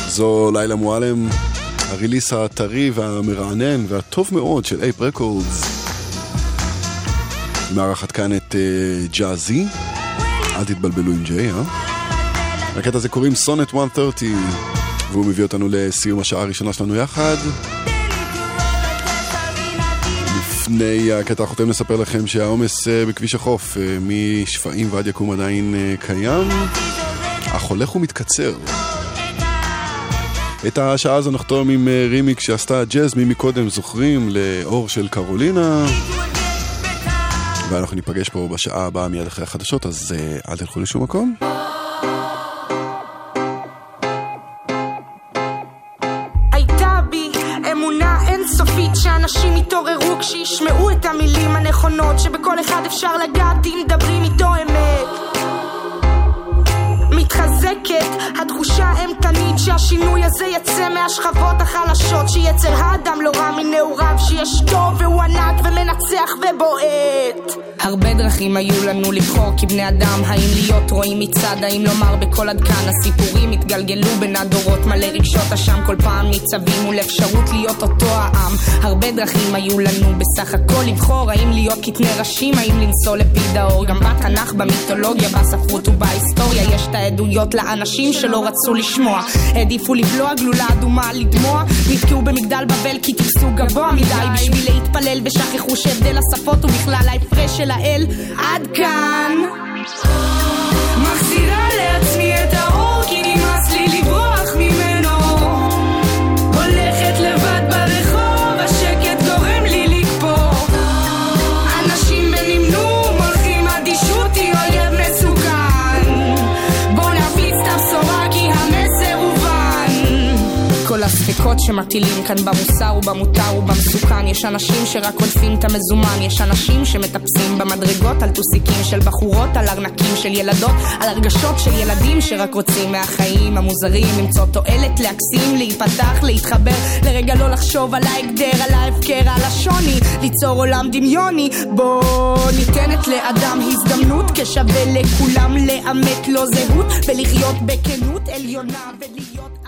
זו לילה מועלם, ה release הטרי והמרענן והטוב מאוד של Ape Records. מארחת כאן את אה, ג'אזי, אל תתבלבלו עם ג'יי, אה? לקטע הזה קוראים סונט 130, והוא מביא אותנו לסיום השעה הראשונה שלנו יחד. לפני הקטע החותם נספר לכם שהעומס אה, בכביש החוף אה, משפיים ועד יקום עדיין קיים, הולך ומתקצר. את השעה הזו נחתום עם אה, רימיק שעשתה ג'אז מי מקודם זוכרים לאור של קרולינה. ואנחנו ניפגש פה בשעה הבאה מיד אחרי החדשות אז אה, אל תלכו לשום מקום. יתעוררו כשישמעו את המילים הנכונות שבכל אחד אפשר לגעת התחושה האימתנית שהשינוי הזה יצא מהשכבות החלשות שיצר האדם לא רע מנעוריו שיש טוב והוא ענק ומנצח ובועט. הרבה דרכים היו לנו לבחור כבני אדם האם להיות רואים מצד, האם לומר בקול עד כאן הסיפורים התגלגלו בין הדורות מלא רגשות אשם כל פעם ניצבים מול אפשרות להיות אותו העם. הרבה דרכים היו לנו בסך הכל לבחור האם להיות קטני ראשים, האם לנסוע לפיד האור גם בתנ"ך, במיתולוגיה, בספרות ובהיסטוריה יש את העדויות לאנשים שלא רצו לשמוע העדיפו לבלוע גלולה אדומה לדמוע. נתקעו במגדל בבל כי טיפסו גבוה מדי. בשביל להתפלל ושכחו שהבדל השפות הוא בכלל ההפרש של האל. עד כאן. מחזירה לעצמי הספקות שמטילים כאן במוסר ובמותר ובמסוכן. יש אנשים שרק עודפים את המזומן. יש אנשים שמטפסים במדרגות על טוסיקים של בחורות על ארנקים של ילדות על הרגשות של ילדים שרק רוצים מהחיים המוזרים. למצוא תועלת להקסים להיפתח להתחבר. לרגע לא לחשוב על ההגדר על ההפקר על השוני. ליצור עולם דמיוני. בוא ניתנת לאדם הזדמנות. כשווה לכולם לאמת לו זהות. ולחיות בכנות עליונה ולהיות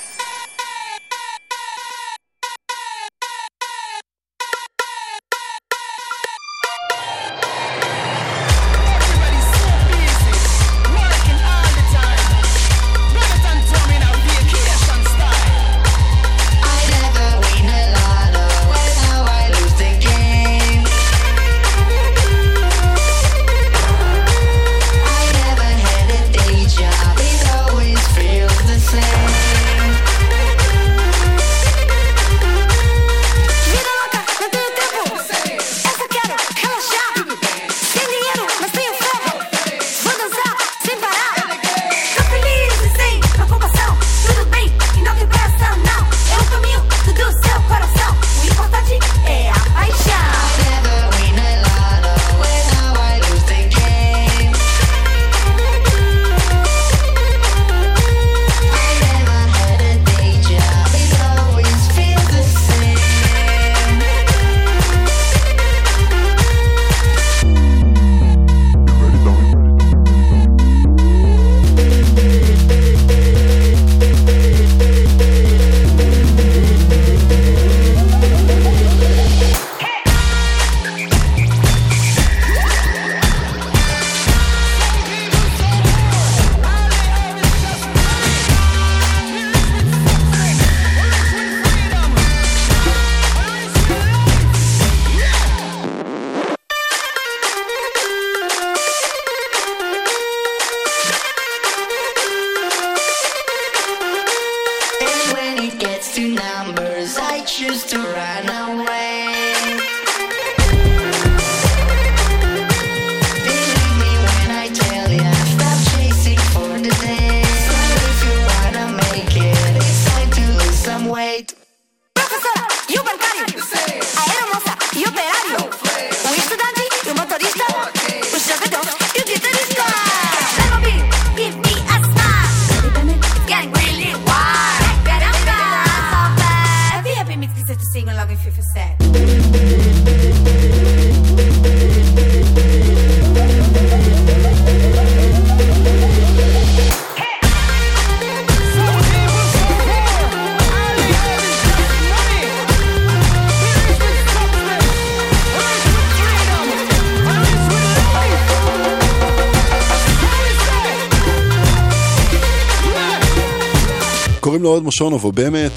או באמת,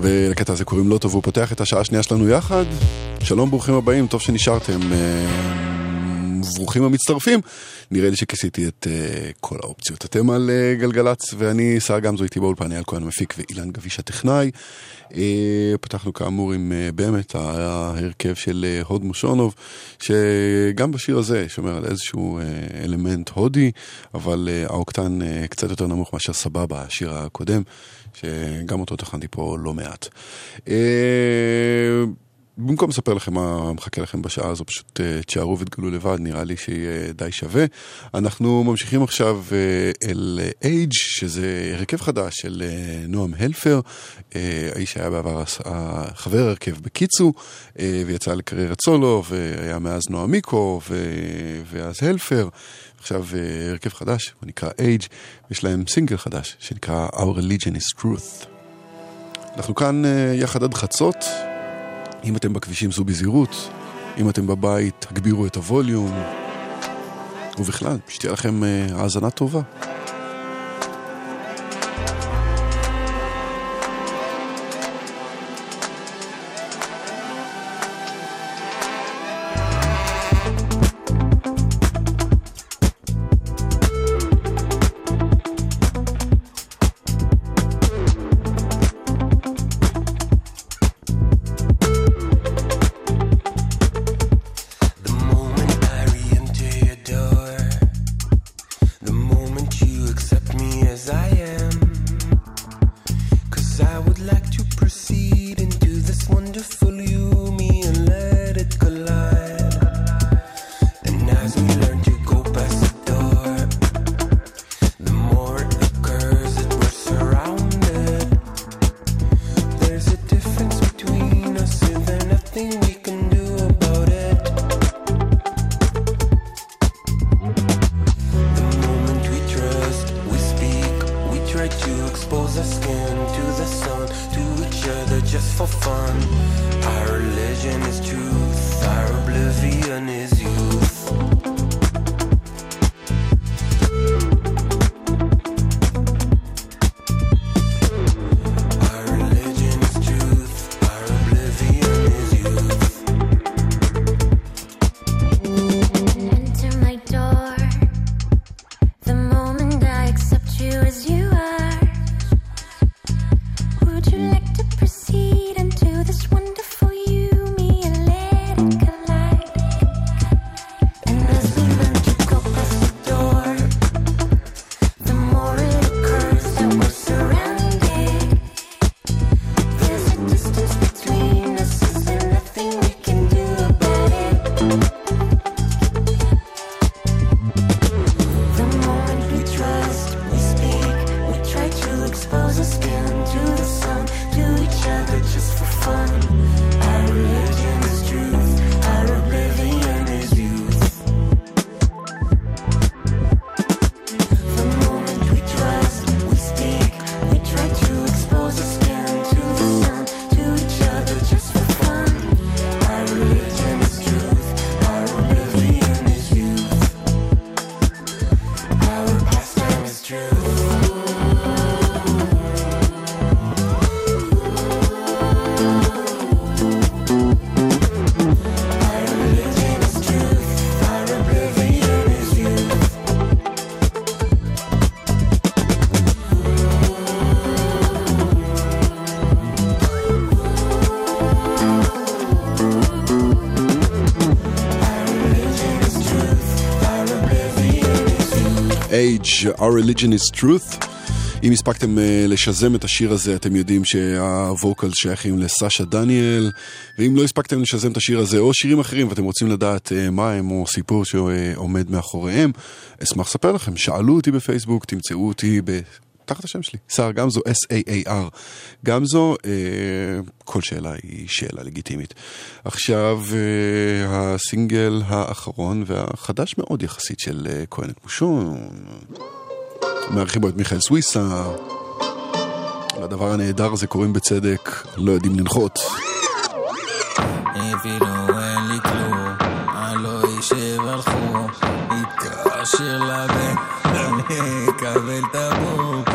ולקטע הזה קוראים לו טוב, והוא פותח את השעה השנייה שלנו יחד. שלום, ברוכים הבאים, טוב שנשארתם. אה, ברוכים המצטרפים. נראה לי שכיסיתי את אה, כל האופציות. אתם על אה, גלגלצ, ואני, שר גמזו איתי באולפן, אייל כהן המפיק ואילן גביש הטכנאי. אה, פתחנו כאמור עם אה, באמת ההרכב של אה, הוד מושונוב, שגם בשיר הזה שומר על איזשהו אה, אלמנט הודי, אבל אה, האוקטן אה, קצת יותר נמוך מאשר סבבה, השיר הקודם, שגם אותו תכנתי פה לא מעט. במקום לספר לכם מה מחכה לכם בשעה הזו, פשוט uh, תשארו ותגלו לבד, נראה לי שיהיה די שווה. אנחנו ממשיכים עכשיו uh, אל אייג', שזה הרכב חדש של uh, נועם הלפר, uh, האיש שהיה בעבר חבר הרכב בקיצו, uh, ויצא לקריירת סולו, והיה מאז נועם מיקו, ו- ואז הלפר. עכשיו uh, הרכב חדש, הוא נקרא אייג', ויש להם סינגל חדש, שנקרא Our Religion is Truth. אנחנו כאן uh, יחד עד חצות. אם אתם בכבישים זו בזהירות, אם אתם בבית הגבירו את הווליום, ובכלל, שתהיה לכם אה, האזנה טובה. Age, Our Religion is Truth. אם הספקתם uh, לשזם את השיר הזה, אתם יודעים שהווקל שייכים לסאשה דניאל, ואם לא הספקתם לשזם את השיר הזה או שירים אחרים ואתם רוצים לדעת uh, מה הם או סיפור שעומד מאחוריהם, אשמח לספר לכם. שאלו אותי בפייסבוק, תמצאו אותי ב... תחת השם שלי, סער גמזו, S-A-A-R. גמזו, אה, כל שאלה היא שאלה לגיטימית. עכשיו, אה, הסינגל האחרון והחדש מאוד יחסית של אה, כהן את מושון, מארחים בו את מיכאל סוויסה. לדבר הנהדר הזה קוראים בצדק, לא יודעים לנחות. התקשר לבן, אני אקבל את הבום,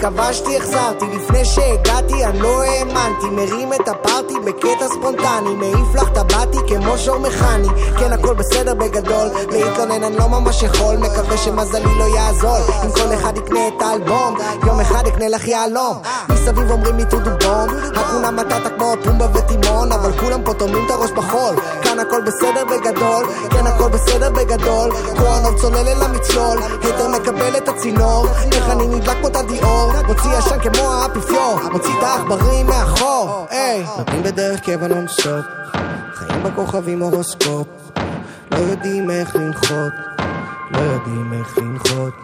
כבשתי, החזרתי. לפני שהגעתי, אני לא האמנתי. מרים את הפארטי בקטע ספונטני. מעיף לך טבעתי כמו שור מכני. כן, הכל בסדר בגדול. להתלונן אני לא ממש יכול. מקווה שמזלי לא יעזור. אם כל אחד יקנה את האלבום יום אחד אקנה לך יהלום. מסביב אומרים לי טודו בום. הכונה מטאטה כמו פומבה וטימון אבל כולם פה טומנים את הראש בחול. כאן הכל בסדר בגדול. כן, הכל בסדר בגדול. קורנוב צולל אל המצלול. היתר מקבל את הצינור. איך אני נדלק תדיאור מוציא עשן כמו האפיפיור. מוציא את העכברים מאחור היי. נותנים בדרך קבע נונסטופ חיים בכוכבים הורוסקופ. לא יודעים איך לנחות. לא יודעים איך לנחות.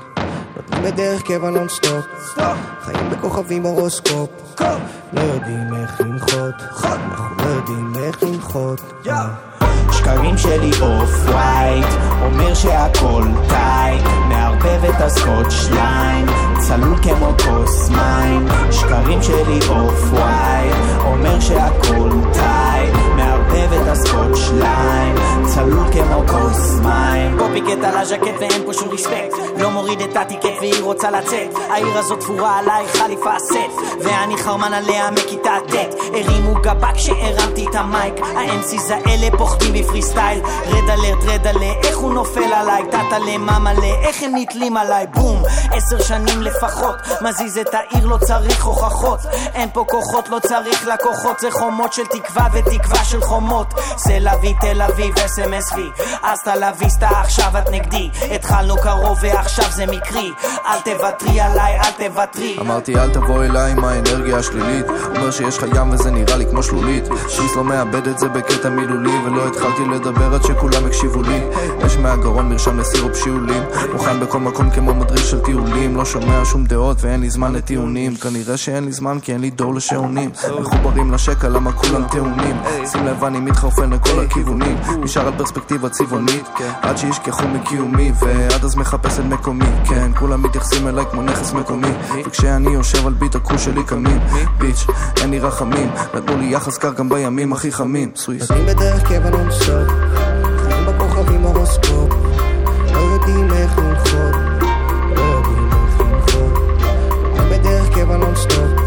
נותנים בדרך קבע נונסטופ חיים בכוכבים הורוסקופ. לא יודעים איך לנחות איך לנחות שקרים שלי off-white אומר שהכל tight מערבב את הסקוטש line צלול כמו כוס מים. שקרים שלי off-white אומר שהכל tight הסקוטש line צלול כמו כוס מים. copycat על הז'קט ואין פה שום respect לא מוריד את ה ticket והיא רוצה לצאת. העיר הזאת תפורה עליי חליפה סט ואני חרמן עליה מכיתה ט' הרימו גבה כשהרמתי את ה mic. ה-MCs האלה פוחדים בפרי סטייל רד אלרט רד עלה איך הוא נופל עליי? טאטה ממלא איך הם נתלים עליי? בום! עשר שנים לפחות מזיז את העיר לא צריך הוכחות. אין פה כוחות לא צריך לקוחות. זה חומות של תקווה ותקווה של חומות זה אביב תל אביב אס.אם.אס וי אסטה לוויסטה עכשיו את נגדי. התחלנו קרוב ועכשיו זה מקרי. אל תוותרי עליי אל תוותרי. אמרתי אל תבוא אליי עם האנרגיה השלילית. אומר שיש לך ים וזה נראה לי כמו שלולית. שיס לא מאבד את זה בקטע מילולי ולא התחלתי לדבר עד שכולם הקשיבו לי. יש מהגרון מרשם לסירופ שיעולים. מוכן בכל מקום כמו מדריך של טיולים. לא שומע שום דעות ואין לי זמן לטיעונים. כנראה שאין לי זמן כי אין לי דור לשעונים. מחוברים לשקע למה כולם טעונים? שים לב אני מתחרפן לכל הכיוונים. נשאר על פרספקטיבה צבעונית עד שישכחו מקיומי ועד אז מחפש את מקומי. כן כולם מתייחסים אליי כמו נכס מקומי. וכשאני יושב על ביט הכוש שלי קמים. ביץ' אין לי רחמים. נתנו לי יחס קר גם בימים הכי חמים. סוויס. נותנים בדרך קבע נונסטופ חיים בכוכבים הורוסקופ. לא יודעים איך לנחות לא יודעים איך לנחות נותנים בדרך קבע נונסטופ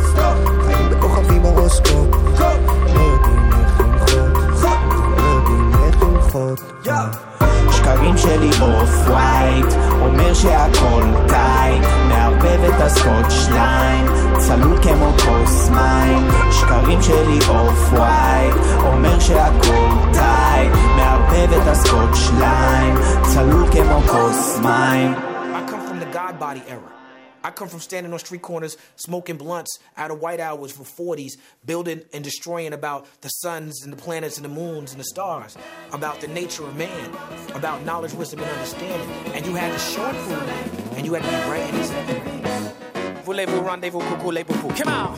שלי off-white אומר שהכל tight מערבב את הסקוטש line צלול כמו כוס מים שקרים שלי off-white אומר שהכל טייט מערבב את הסקוטש ליין צלול כמו כוס מים I come from the God body era. I come from standing on street corners, smoking blunts out of white hours for 40s, building and destroying about the suns and the planets and the moons and the stars, about the nature of man, about knowledge, wisdom, and understanding. And you had to show and for me, and you had to be right in this. Voulez-vous rendezvous, coucou, les. Come on.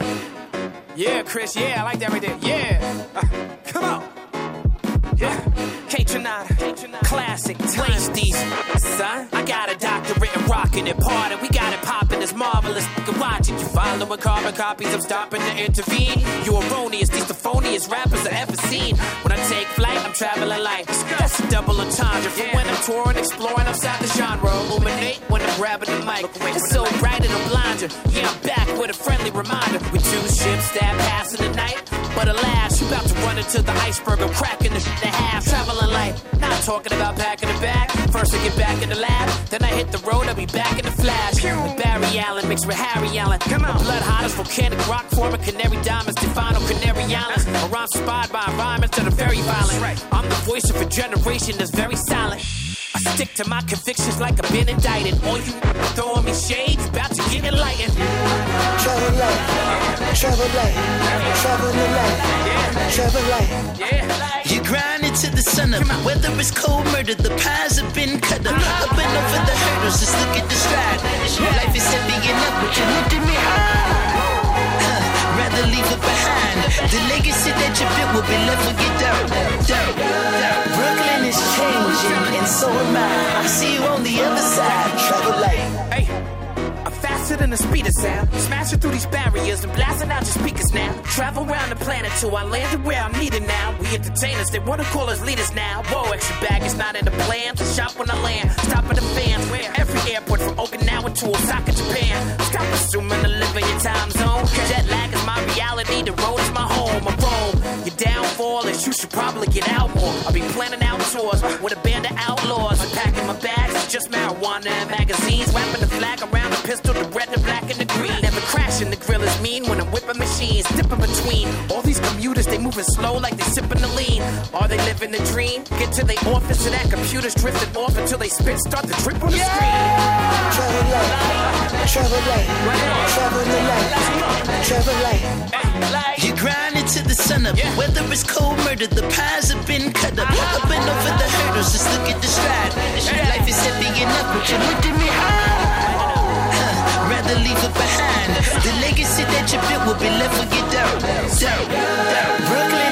Yeah, Chris, yeah, I like that right there. Yeah. Uh, come on. Yeah. K-Tronada, classic, these, son. I got a doctorate in rockin' and party. We got it poppin', it's marvelous. You can watch it. You following carbon copies, I'm stopping to intervene. You erroneous, these the phoniest rappers I ever seen. When I take flight, I'm traveling light. That's a double entendre. From when I'm touring, exploring outside the genre. Illuminate when I'm grabbing the mic. It's so bright it'll blind you. Yeah, I'm back with a friendly reminder. We two ships that passing the night. But alas, you about to run into the iceberg. I'm cracking the in half. Traveling light. Not talking about packing the bag. First I get back in the lab. Then I hit the road, I'll be back in the flash. With Barry Allen mixed with Harry Allen. Come on. Blood hot as volcanic rock forming canary diamonds. Stefano Canary Islands. Or I'm inspired by environments that are very violent. Right. I'm the voice of a generation that's very silent. I stick to my convictions like I've been indicted. All you throwing me shade, you about to get enlightened. Travel light, travel light, travel the light, travel light. You grind it to the sun up. Whether it's cold murder, the pies have been cut up. Uh-huh. Up and over the hurdles, just look at the stride. Life is heavy enough, but you lifted me high. [LAUGHS] Rather leave it behind. The legacy that you built will be left with you down. Brooklyn is changing, and so am I. I see you on the other side. Travel light. Hey, faster than the speed of sound. Smashing through these barriers and blasting out your speakers now. Travel around the planet till I landed where I'm needed now. We entertainers, they wanna call us leaders now. Whoa, extra baggage not in the plan. To shop when I land, stop the fans. Where every airport from Okinawa to Osaka, Japan. Stop assuming to live in your time zone. Jet lag is my reality, the road is my home. I roam. Your downfall is you should probably get out more. I'll be planning out tours with a band of outlaws. Packing my bags, just marijuana and magazines. Wrapping the flag around pistol, the red, the black, and the green. Never crashing, the grill is mean when I'm whipping machines. Dipping between all these commuters, they moving slow like they sipping the lean. Are they living the dream? Get to the office and that computer's drifting off until they spit start to drip on the screen. Travel light, travel light, travel the light, travel light. You're grinding to the sun up. Whether it's cold murder, the pies have been cut up. Up and over the hurdles, just look at the stride. Life is heavy enough, but you're lifting me high. Leave it behind. The legacy that you built will be left with you down. down. Brooklyn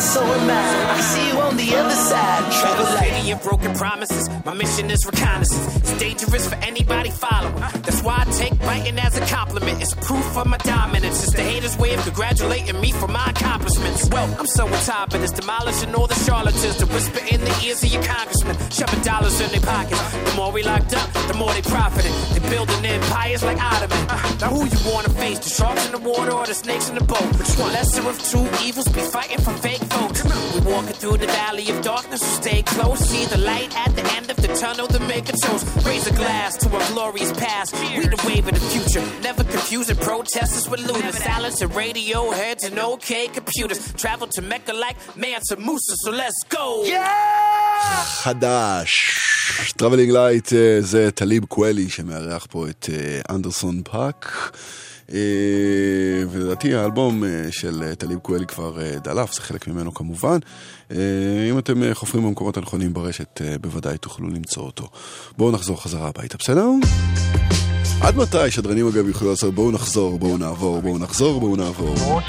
and so am I. I see you on the other side. Travel city of broken promises. My mission is reconnaissance. It's dangerous for anybody following. That's why I take biting as a compliment. It's proof of my dominance. It's the haters' way of congratulating me for my accomplishments. Well, I'm so on top of this, demolishing all the charlatans to whisper in the ears of your congressmen, shoving dollars in their pockets. The more we locked up, the more they profited. They building empires like Ottoman Now who you wanna face? The sharks in the water or the snakes in the boat? Which one? Lesser of two evils be fighting for fake votes. We walking through the valley of darkness, so stay close. See the light at the end of the tunnel, the maker chose. Raise a glass to a glorious past. We the wave of the future. Never confusing protesters with looters. Silence and radio heads and okay computers. Travel to Mecca like Mansa Musa, so let's go. חדש. טראבלינג לייט אה, זה טליב קוולי שמארח פה את אה, אנדרסון פאק. אה, ולדעתי האלבום אה, של אה, טליב קוולי כבר דלף, זה חלק ממנו כמובן. אם אתם חופרים במקומות הנכונים ברשת, בוודאי תוכלו למצוא אותו. בואו נחזור חזרה הביתה, בסדר? עד מתי שדרנים אגב יוכלו לעשות בואו נחזור, בואו נעבור, בואו נחזור, בואו נעבור.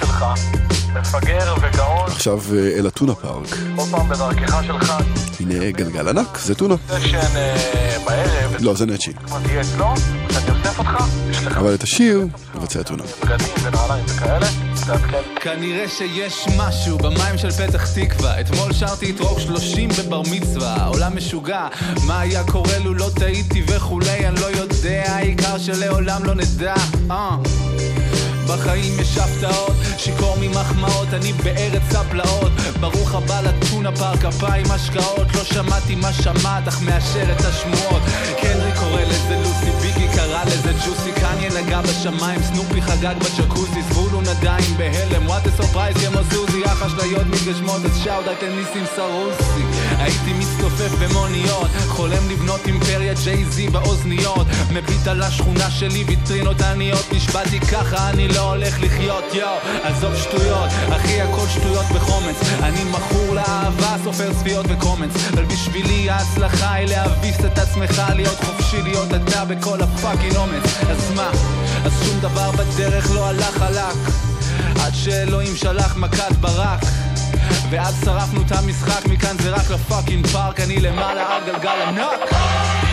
מפגר וגאון, עכשיו אה, אל הטונה פארק. כל פעם בדרכך שלך, הנה גלגל ענק, זה טונה. סשן אה, בערב, לא, זה נצ'י. כבר תהיה אצלו, כשאני אוסף אותך, יש לך אבל את השיר מבצע טונה. בגדים ונעליים וכאלה, תעדכן. כנראה שיש משהו במים של פתח תקווה אתמול שרתי את רוק שלושים בבר מצווה העולם משוגע מה היה קורה לו לא טעיתי וכולי אני לא יודע העיקר שלעולם לא נדע אה. בחיים יש הפתעות, שיכור ממחמאות, אני בארץ הפלאות. ברוך הבא לטונה פארק, אפיים השקעות. לא שמעתי מה שמעת, אך מאשר את השמועות. קנרי קורא לזה ג'וסי, קניה נגע בשמיים, סנופי חגג בג'קוזי, זבולון עדיין בהלם, what a surprise כמו סוזי, אשליות מתגשמות, אז shout out לניסים סרוסי. הייתי מצטופף במוניות, חולם לבנות אימפריה ג'יי-זי באוזניות, מביט על השכונה שלי, ויטרינות עניות, נשבעתי ככה, אני לא הולך לחיות, יואו, עזוב שטויות, אחי הכל שטויות בחומץ, אני מכור לאהבה, סופר צפיות וקומץ, אבל בשבילי ההצלחה היא להביס את עצמך, להיות חופשי, להיות אתה בכל ה fucking אומץ, אז מה, אז שום דבר בדרך לא הלך חלק, עד שאלוהים שלח מכת ברק. ואז שרפנו את המשחק, מכאן זה רק ל fucking פארק, אני למעלה על גלגל ענק.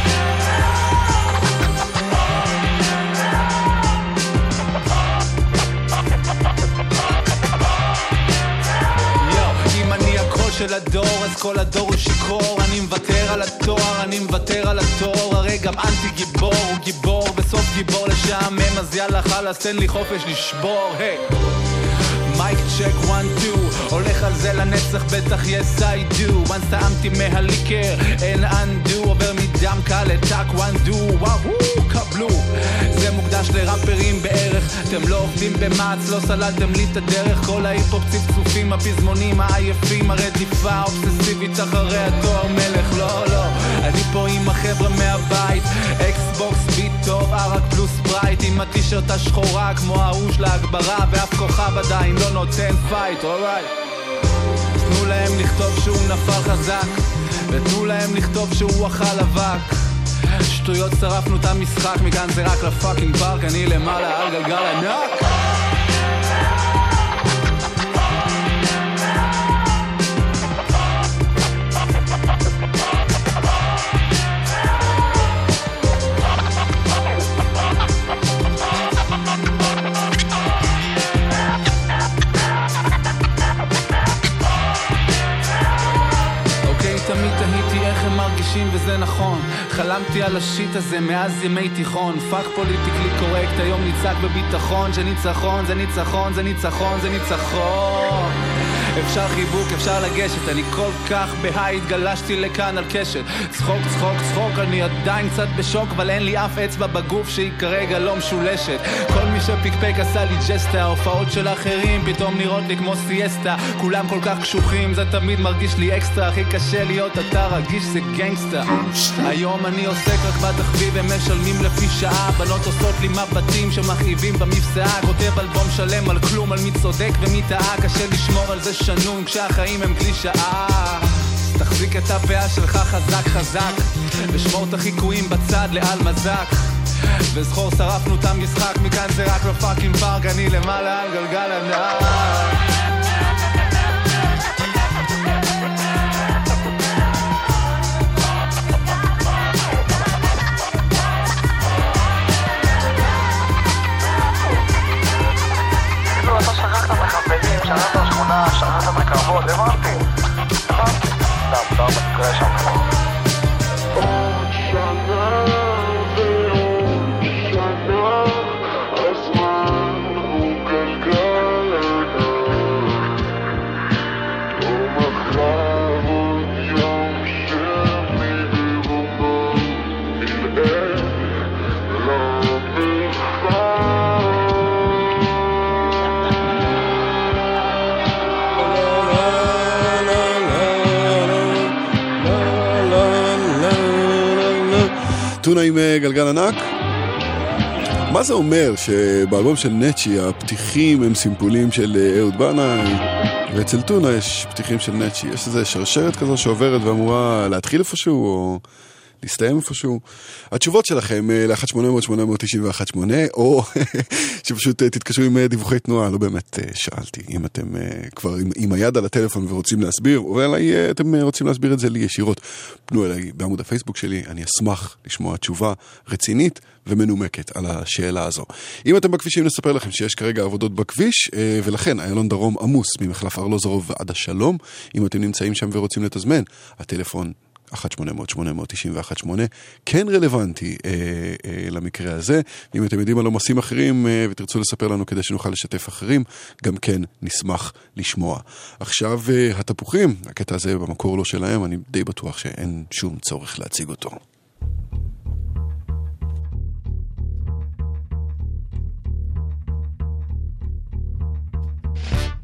של הדור, אז כל הדור הוא שיכור. אני מוותר על התואר, אני מוותר על התואר. הרי גם אנטי גיבור הוא גיבור, בסוף גיבור לשעמם, אז יאללה חלאס, תן לי חופש לשבור, היי. mic check one two הולך על זה לנצח בטח yes I do. Once טעמתי מהליקר אין undo. עובר מדם קל לטאקוונדו וואו קבלו. זה מוקדש לראפרים בערך. אתם לא עובדים במעץ לא סללתם לי את הדרך. כל ההיפ-הופ צפצופים הפזמונים העייפים הרדיפה האובססיבית אחרי התואר מלך. לא לא. אני פה עם החבר'ה מהבית. Xbox beat טוב ערק פלוס ספרייט עם הטישרט השחורה כמו ההוא של ההגברה ואף כוכב עדיין לא נותן fight alright תנו להם לכתוב שהוא נפל חזק ותנו להם לכתוב שהוא אכל אבק. שטויות שרפנו את המשחק מכאן זה רק ל fucking פארק אני למעלה על גלגל ענק חלמתי על ה shit הזה מאז ימי תיכון. fuck politically correct היום נצעק בביטחון. שניצחון זה ניצחון זה ניצחון זה ניצחון אפשר חיבוק, אפשר לגשת, אני כל כך ב high, התגלשתי לכאן על קשת. צחוק, צחוק, צחוק, אני עדיין קצת בשוק, אבל אין לי אף אצבע בגוף שהיא כרגע לא משולשת. כל מי שפיקפק עשה לי ג'סטה, ההופעות של אחרים פתאום נראות לי כמו סיאסטה. כולם כל כך קשוחים, זה תמיד מרגיש לי אקסטרה, הכי קשה להיות אתה רגיש זה gangsta. היום אני עוסק רק בתחביב, הם משלמים לפי שעה, בנות עושות לי מבטים שמכאיבים במבצעה, כותב אלבום שלם על כלום, על מי צודק ומי טעה, קשה לשמור על זה שנון כשהחיים הם קלישאה. תחזיק את הפאה שלך חזק חזק, ושמור את החיקויים בצד לעל מזק. וזכור שרפנו את המשחק, מכאן זה רק לא פאקינג פארק, אני למעלה על גלגל ענק. Oh, טונה עם אה, גלגל ענק. מה זה אומר שבאלבום של נצ'י הפתיחים הם סימפולים של אה, אהוד בנאי ואצל טונה יש פתיחים של נצ'י, יש איזה שרשרת כזו שעוברת ואמורה להתחיל איפשהו או להסתיים איפשהו. התשובות שלכם אה, ל-1-800-891-8 או [LAUGHS] שפשוט אה, תתקשרו עם אה, דיווחי תנועה, לא באמת שאלתי אם אתם כבר עם, עם היד על הטלפון ורוצים להסביר, או אולי אתם רוצים להסביר את זה לי ישירות. פנו אליי בעמוד הפייסבוק שלי, אני אשמח לשמוע תשובה רצינית ומנומקת על השאלה הזו. אם אתם בכבישים נספר לכם שיש כרגע עבודות בכביש, ולכן איילון דרום עמוס ממחלף ארלוזורוב ועד השלום. אם אתם נמצאים שם ורוצים לתזמן, הטלפון 1-800-891-8, כן רלוונטי אה, אה, למקרה הזה. אם אתם יודעים על עומסים אחרים אה, ותרצו לספר לנו כדי שנוכל לשתף אחרים, גם כן נשמח לשמוע. עכשיו אה, התפוחים, הקטע הזה במקור לא שלהם, אני די בטוח שאין שום צורך להציג אותו. you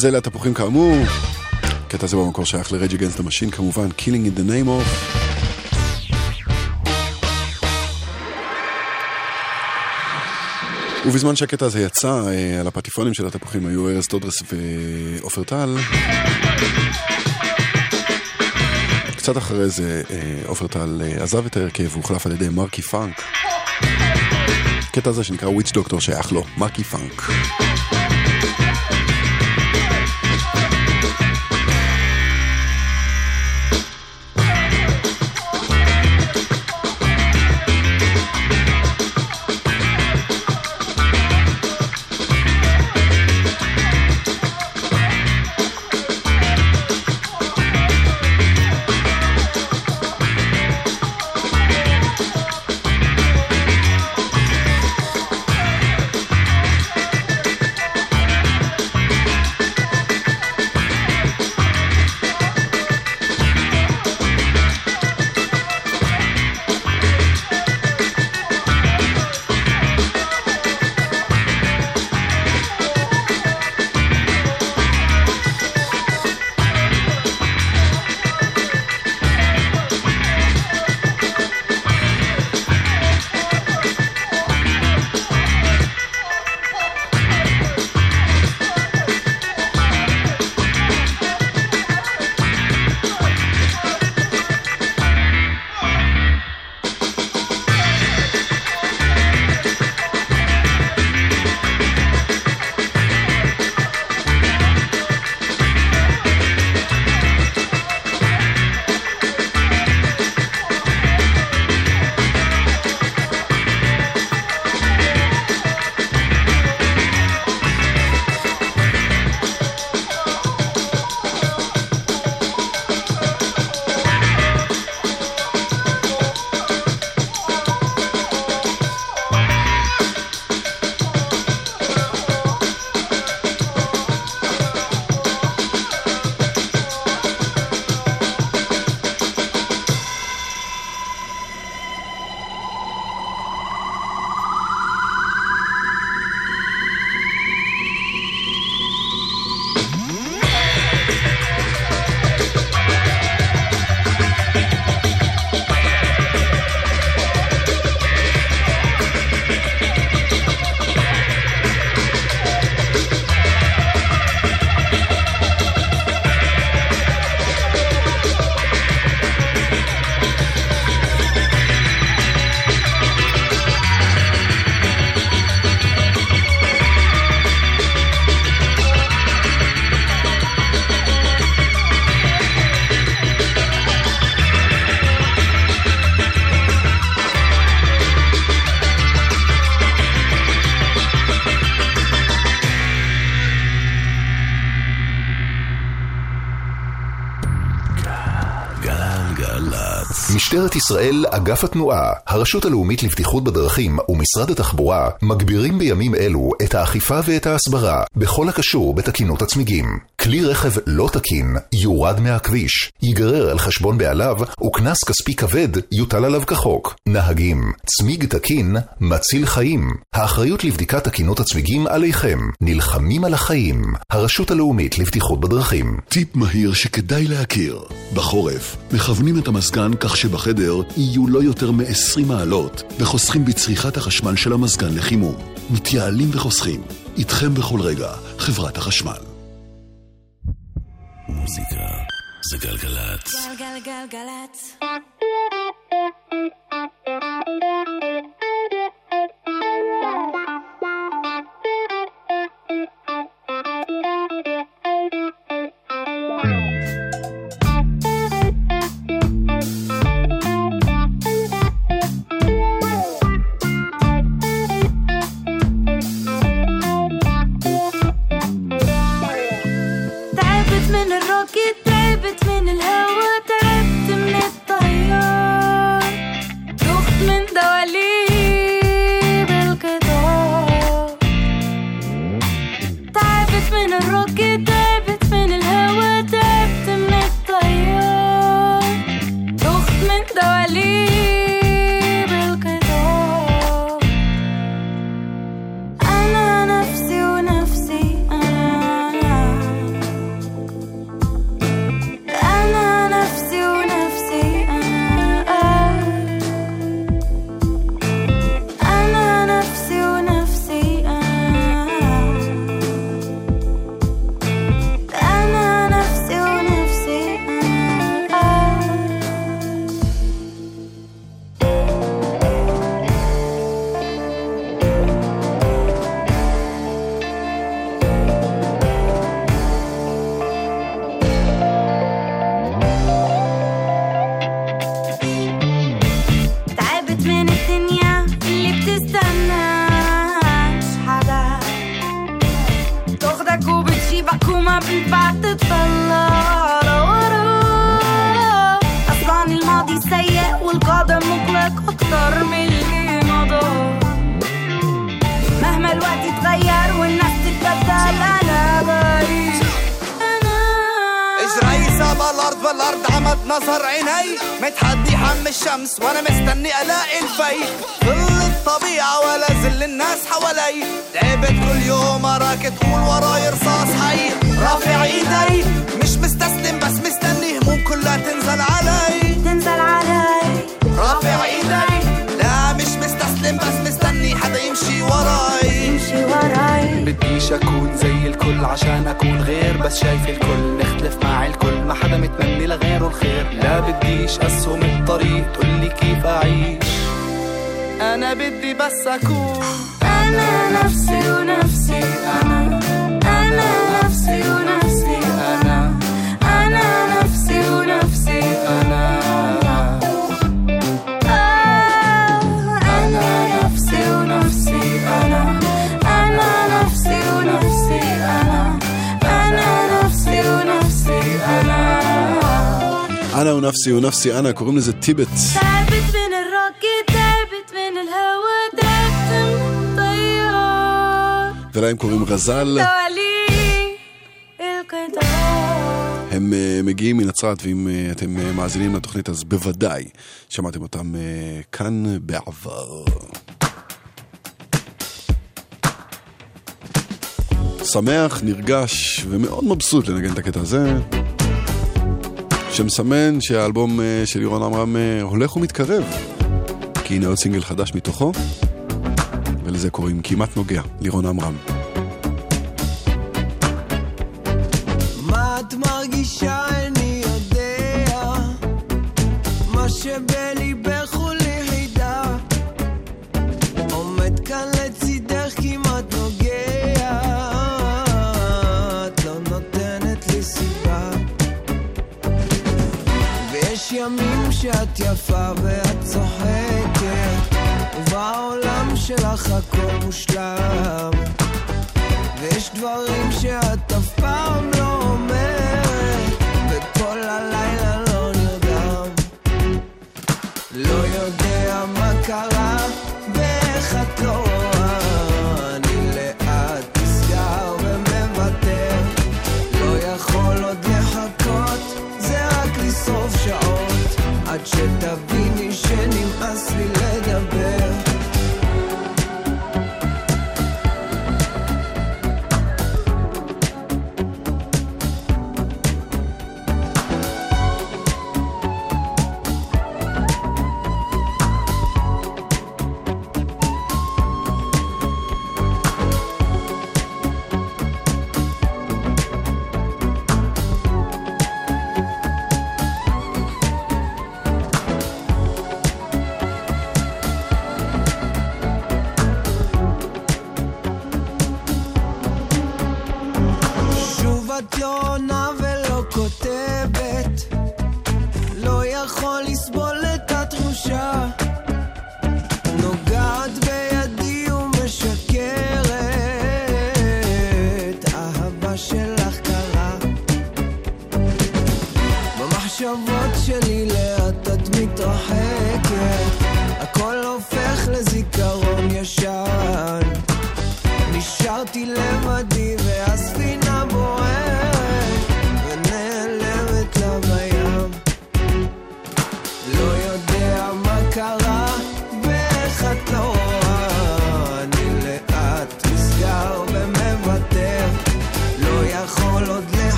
אז אלה התפוחים כאמור. הקטע הזה במקור שייך ל Rage Against the Machine, כמובן, Killing in the name of. ובזמן שהקטע הזה יצא, אה, על הפטיפונים של התפוחים היו ארז טודרס ועופר טל. קצת אחרי זה אה, עופר טל אה, עזב את ההרכב והוחלף על ידי מרקי פאנק. הקטע הזה שנקרא Witch Doctor שייך לו, מרקי פאנק. ישראל, אגף התנועה, הרשות הלאומית לבטיחות בדרכים ומשרד התחבורה מגבירים בימים אלו את האכיפה ואת ההסברה בכל הקשור בתקינות הצמיגים. כלי רכב לא תקין יורד מהכביש, ייגרר על חשבון בעליו וקנס כספי כבד יוטל עליו כחוק. נהגים, צמיג תקין מציל חיים. האחריות לבדיקת תקינות הצמיגים עליכם. נלחמים על החיים. הרשות הלאומית לבטיחות בדרכים. טיפ מהיר שכדאי להכיר. בחורף, מכוונים את המזגן כך שבחדר יהיו לא יותר מ-20 מעלות, וחוסכים בצריכת החשמל של המזגן לחימום. מתייעלים וחוסכים. איתכם בכל רגע, חברת החשמל. מוזיקה זה גלגלצ. גלגלגלגלצ. الشمس وأنا مستني الاقي الفي ظل الطبيعة ولا ظل الناس حوالي. تعبت كل يوم أراك تقول وراي رصاص حي. رافع إيدي مش مستسلم بس مستني هموم كلها تنزل علي. تنزل علي. رافع إيدي لا مش مستسلم بس مستني حدا يمشي وراي. يمشي وراي. بديش أكون زي الكل عشان أكون غير بس شايف الكل الكل. متمني لغيره الخير. لا بديش أسهم الطريق. تقولي كيف أعيش. أنا بدي بس أكون. أنا نفسي ونفسي أنا. أنا نفسي ونفسي ונפסי ונפסי אנה, קוראים לזה טיבט. ולהם קוראים רזל. הם אה, מגיעים מנצרת, ואם אה, אתם אה, מאזינים לתוכנית אז בוודאי שמעתם אותם כאן בעבר. שמח, נרגש ומאוד מבסוט לנגן את הקטע הזה. שמסמן שהאלבום uh, של לירון עמרם uh, הולך ומתקרב, כי הנה עוד סינגל חדש מתוכו, ולזה קוראים כמעט נוגע, לירון עמרם.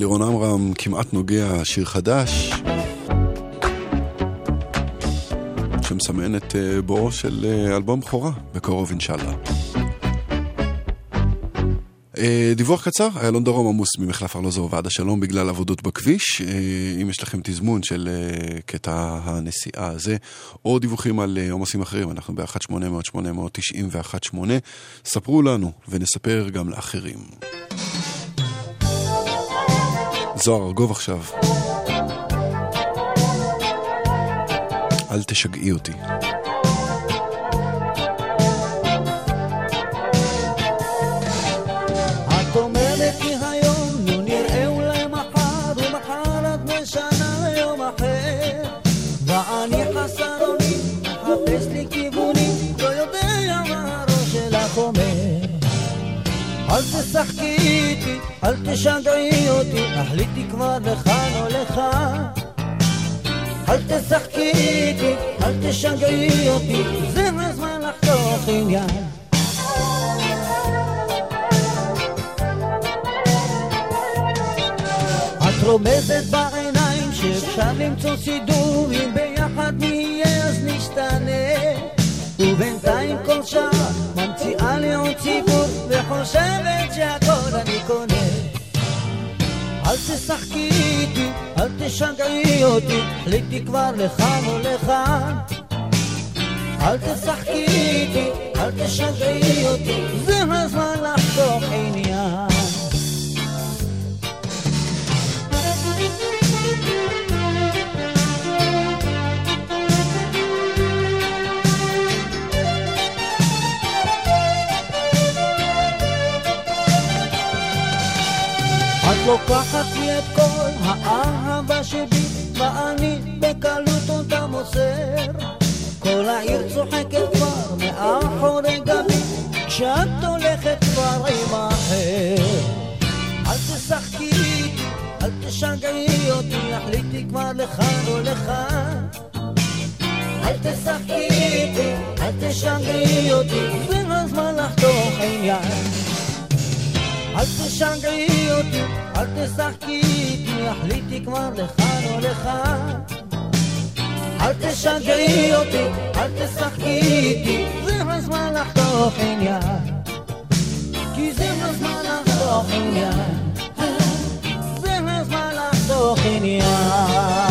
לירון עמרם, כמעט נוגע, שיר חדש, שמסמן את אה, בואו של אה, אלבום בכורה, בקרוב אינשאללה. אה, דיווח קצר, איילון דרום עמוס ממחלף ארלוזור ועד השלום בגלל עבודות בכביש. אם יש לכם תזמון של קטע הנסיעה הזה, או דיווחים על עומסים אחרים, אנחנו ב-1-800-890-1-8. ספרו לנו ונספר גם לאחרים. זוהר ארגוב עכשיו. אל תשגעי אותי. לא. אל תשגעי אותי, החליטי כבר לכאן או לכאן. אל תשחקי איתי, אל תשגעי אותי, זה הזמן לחתוך עניין. את רומזת בעיניים שאפשר למצוא סידור אם ביחד נהיה אז נשתנה ובינתיים כל שעה ממציאה לי עוד סיפור וחושבת שהכל אני קונה אל תשחקי איתי, אל תשגעי אותי, החליטי כבר לכאן או לכאן אל תשחקי איתי, אל תשגעי אותי, זה הזמן לחתוך עניין לוקחת לי את כל האהבה שבי, ואני בקלות אותה מוסר. כל העיר צוחקת כבר מאחורי גבי, כשאת הולכת כבר עם אחר. אל תשחקי איתי, אל תשגעי אותי, החליטי כבר לכאן או לכאן. אל תשחקי איתי, אל תשגעי אותי, זה הזמן לחתוך עניין. אל תשגעי אותי, אל תשחקי איתי, החליטי כבר לכאן או לכאן. אל תשגעי אותי, אל תשחקי איתי, זה הזמן לחתוך עניין. כי זה הזמן לחתוך עניין. זה הזמן לחתוך עניין.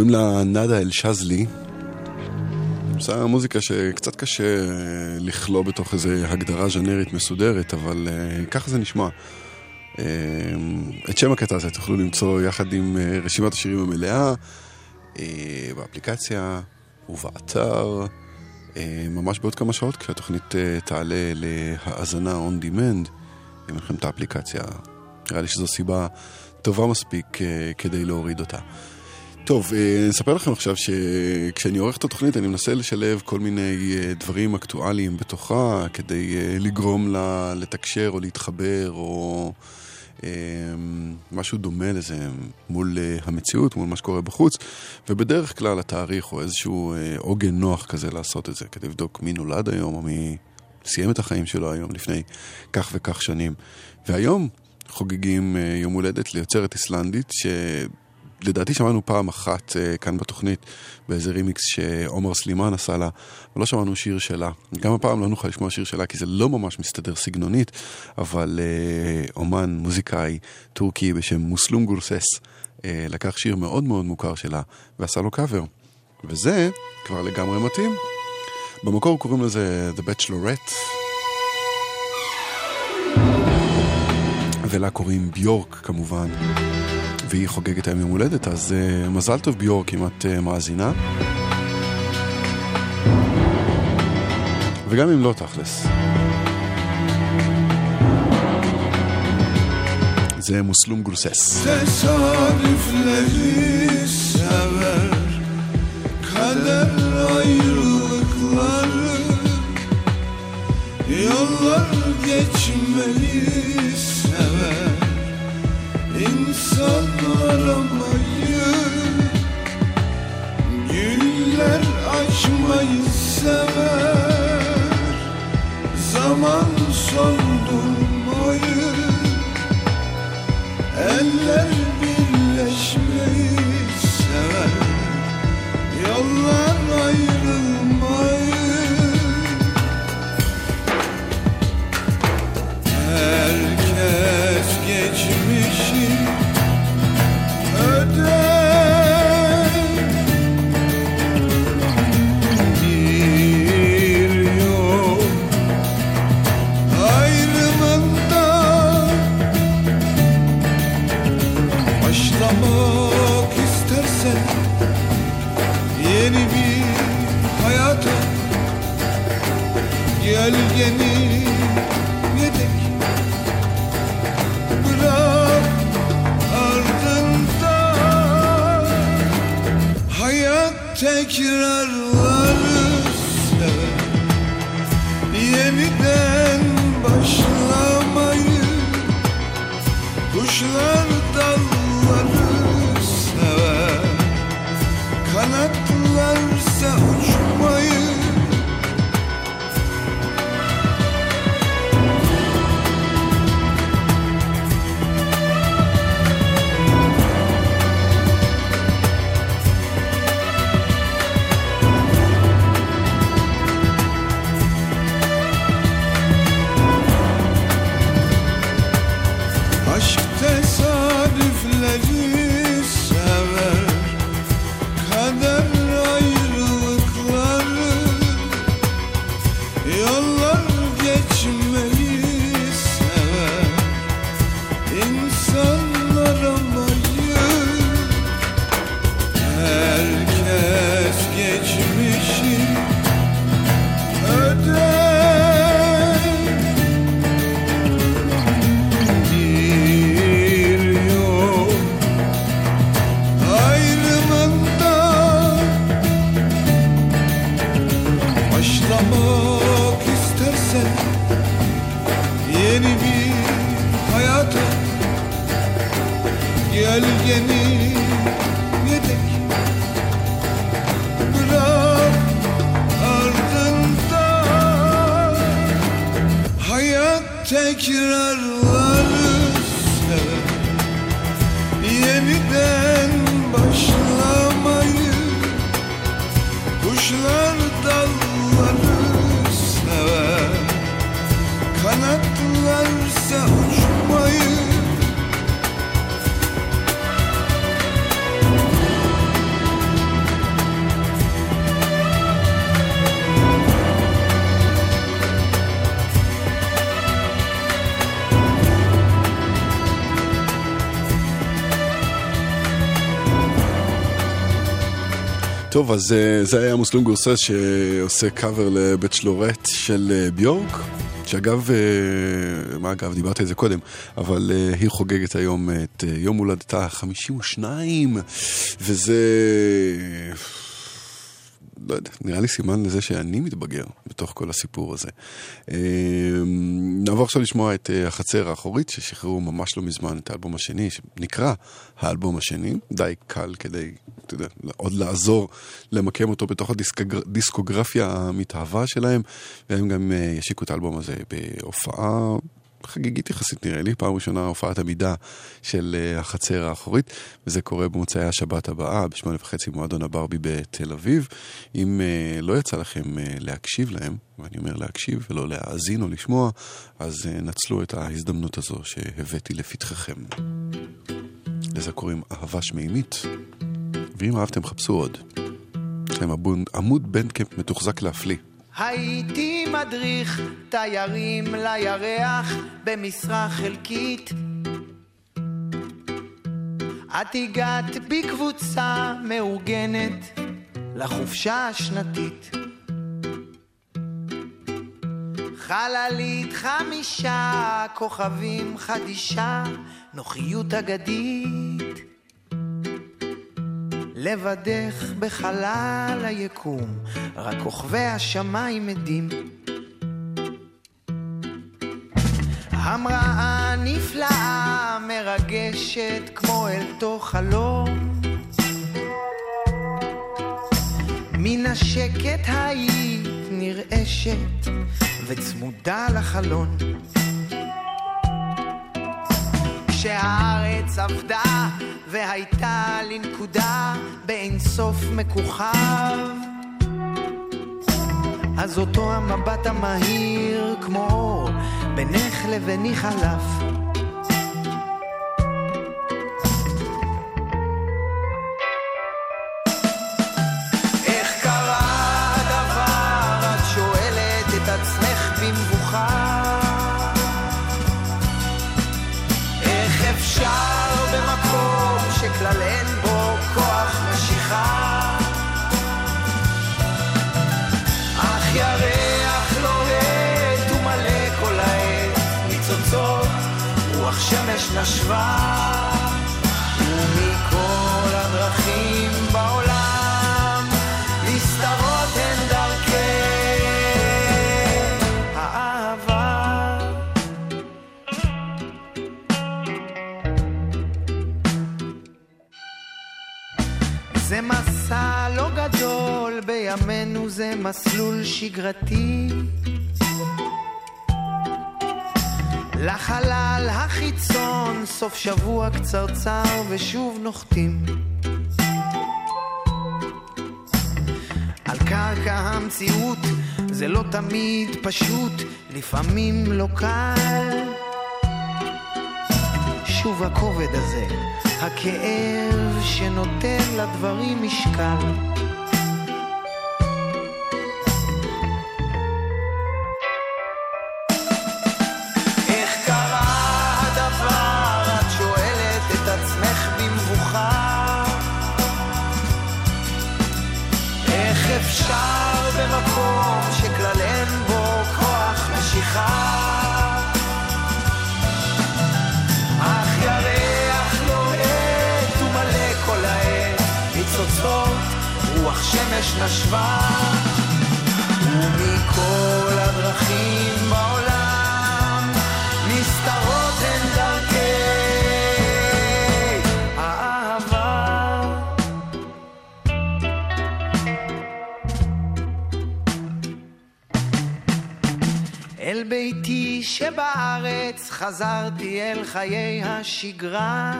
קוראים לה נאדה אל-שזלי. עושה מוזיקה שקצת קשה אה, לכלוא בתוך איזו הגדרה ז'נרית מסודרת, אבל אה, ככה זה נשמע. אה, את שם הקטע הזה תוכלו למצוא יחד עם רשימת השירים המלאה אה, באפליקציה ובאתר. ממש בעוד כמה שעות כשהתוכנית תעלה להאזנה on demand, אם לכם את האפליקציה. נראה לי שזו סיבה טובה מספיק כדי להוריד אותה. טוב, אה, אני אספר לכם עכשיו שכשאני עורך את התוכנית אני מנסה לשלב כל מיני אה, דברים אקטואליים בתוכה כדי אה, לגרום לה לתקשר או להתחבר או אה, משהו דומה לזה מול אה, המציאות, מול מה שקורה בחוץ. ובדרך כלל התאריך הוא איזשהו אה, עוגן נוח כזה לעשות את זה כדי לבדוק מי נולד היום או מי סיים את החיים שלו היום לפני כך וכך שנים. והיום חוגגים אה, יום הולדת ליוצרת איסלנדית ש... לדעתי שמענו פעם אחת אה, כאן בתוכנית באיזה רימיקס שעומר סלימאן עשה לה, אבל לא שמענו שיר שלה. גם הפעם לא נוכל לשמוע שיר שלה כי זה לא ממש מסתדר סגנונית, אבל אה, אומן, מוזיקאי טורקי בשם מוסלום גורסס אה, לקח שיר מאוד מאוד מוכר שלה ועשה לו קאבר. וזה כבר לגמרי מתאים. במקור קוראים לזה The Bachelorette. ולה קוראים ביורק כמובן. והיא חוגגת היום יום הולדת, אז uh, מזל טוב ביורק אם את uh, מאזינה. וגם אם לא תכלס. זה מוסלום גורסס. Yollar geçmeyi sever İnsan aramayı Güller açmayı sever. Zaman soldurmayı Eller birleşmeyi sever. Yollar ayrılmayı take your gölgeni yedek bırak ardında hayat tekrarları טוב, אז אה, זה היה מוסלום גורסס שעושה קאבר לבצ'לורט של אה, ביורק. שאגב, אה, מה אגב, דיברתי על זה קודם, אבל היא חוגגת היום את יום הולדתה ה-52, וזה... לא יודע, נראה לי סימן לזה שאני מתבגר בתוך כל הסיפור הזה. אה, נעבור עכשיו לשמוע את אה, החצר האחורית, ששחררו ממש לא מזמן את האלבום השני, שנקרא האלבום השני, די קל כדי, אתה יודע, עוד לעזור למקם אותו בתוך הדיסקוגרפיה המתהווה שלהם, והם גם אה, ישיקו את האלבום הזה בהופעה חגיגית יחסית נראה לי, פעם ראשונה הופעת עמידה של uh, החצר האחורית, וזה קורה במוצאי השבת הבאה, בשמונה וחצי מועדון הברבי בתל אביב. אם uh, לא יצא לכם uh, להקשיב להם, ואני אומר להקשיב ולא להאזין או לשמוע, אז uh, נצלו את ההזדמנות הזו שהבאתי לפתחכם. לזה קוראים אהבה שמימית, ואם אהבתם חפשו עוד. יש להם עמוד בנדקאמפ מתוחזק להפליא. הייתי מדריך תיירים לירח במשרה חלקית. את הגעת בקבוצה מאורגנת לחופשה השנתית. חללית חמישה כוכבים חדישה, נוחיות אגדית. לבדך בחלל היקום, רק כוכבי השמיים עדים. המראה נפלאה, מרגשת כמו אל תוך חלום. מן השקט היית נרעשת וצמודה לחלון. כשהארץ עבדה והייתה לנקודה באינסוף מכוכב. אז אותו המבט המהיר כמו אור בינך לביני חלף נשבה ומכל הדרכים בעולם נסתרות הן דרכי האהבה זה לא גדול, בימינו זה מסלול שגרתי. לחלל החיצון, סוף שבוע קצרצר ושוב נוחתים. על קרקע המציאות זה לא תמיד פשוט, לפעמים לא קל. שוב הכובד הזה, הכאב שנותן לדברים משקל. רוח שמש נשבה ומכל הדרכים בעולם נסתרות הן דרכי האהבה. אל ביתי שבארץ חזרתי אל חיי השגרה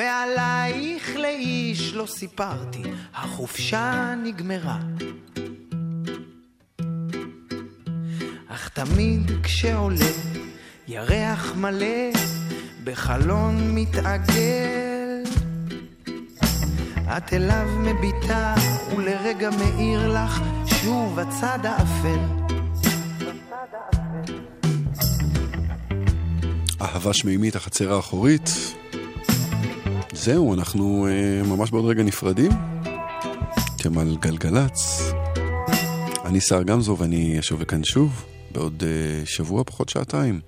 ועלייך לאיש לא סיפרתי, החופשה נגמרה. אך תמיד כשעולה ירח מלא בחלון מתעגל את אליו מביטה ולרגע מאיר לך שוב הצד האפל. אהבה שמימית, החצר האחורית. זהו, אנחנו אה, ממש בעוד רגע נפרדים. אתם על גלגלצ. אני סער גמזו ואני אשוב לכאן שוב בעוד אה, שבוע, פחות שעתיים.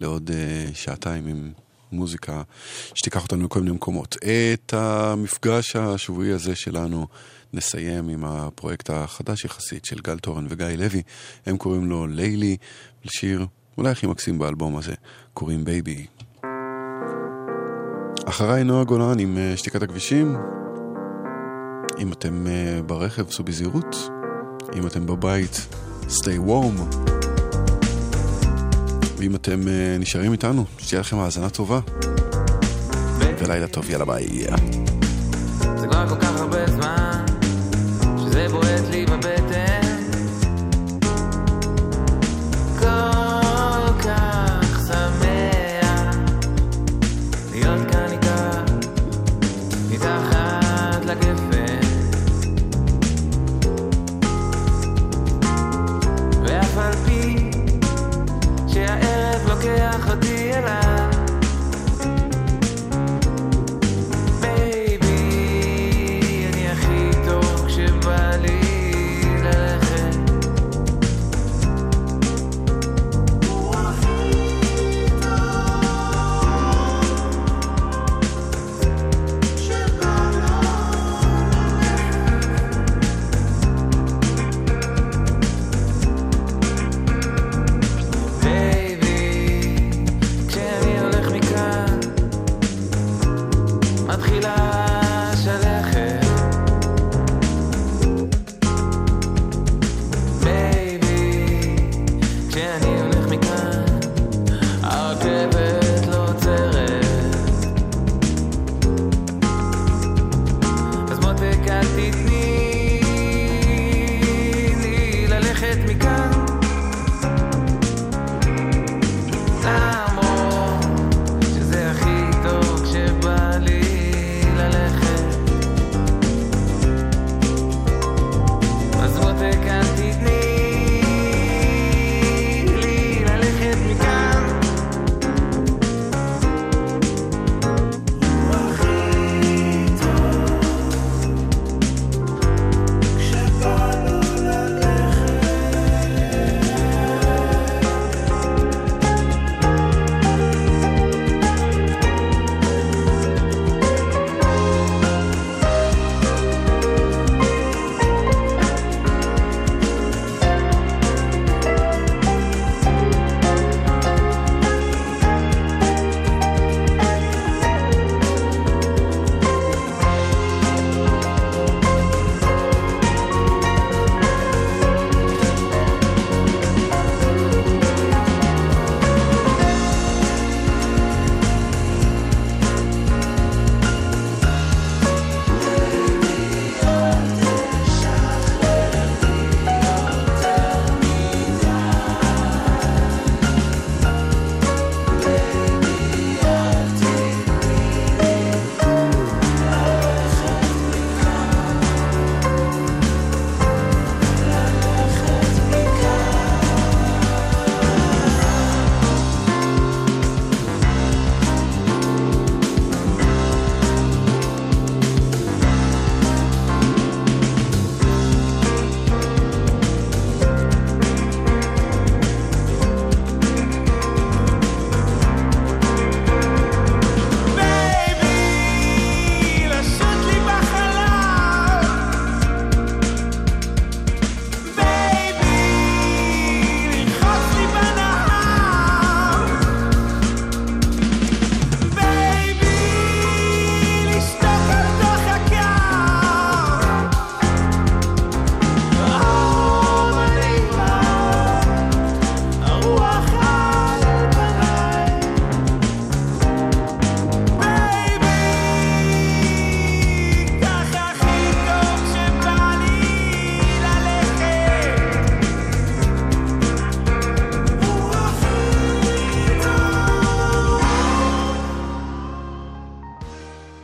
לעוד אה, שעתיים עם מוזיקה שתיקח אותנו לכל מיני מקומות. את המפגש השבועי הזה שלנו נסיים עם הפרויקט החדש יחסית של גל תורן וגיא לוי. הם קוראים לו לילי, לשיר אולי הכי מקסים באלבום הזה, קוראים Baby. אחריי נועה גולן עם אה, שתיקת הכבישים. אם אתם אה, ברכב, סעו בזהירות. אם אתם בבית, stay warm. ואם אתם אה, נשארים איתנו, שתהיה לכם האזנה טובה. ולילה טוב, יאללה ביי. זה כבר כל כך הרבה זמן שזה בועט לי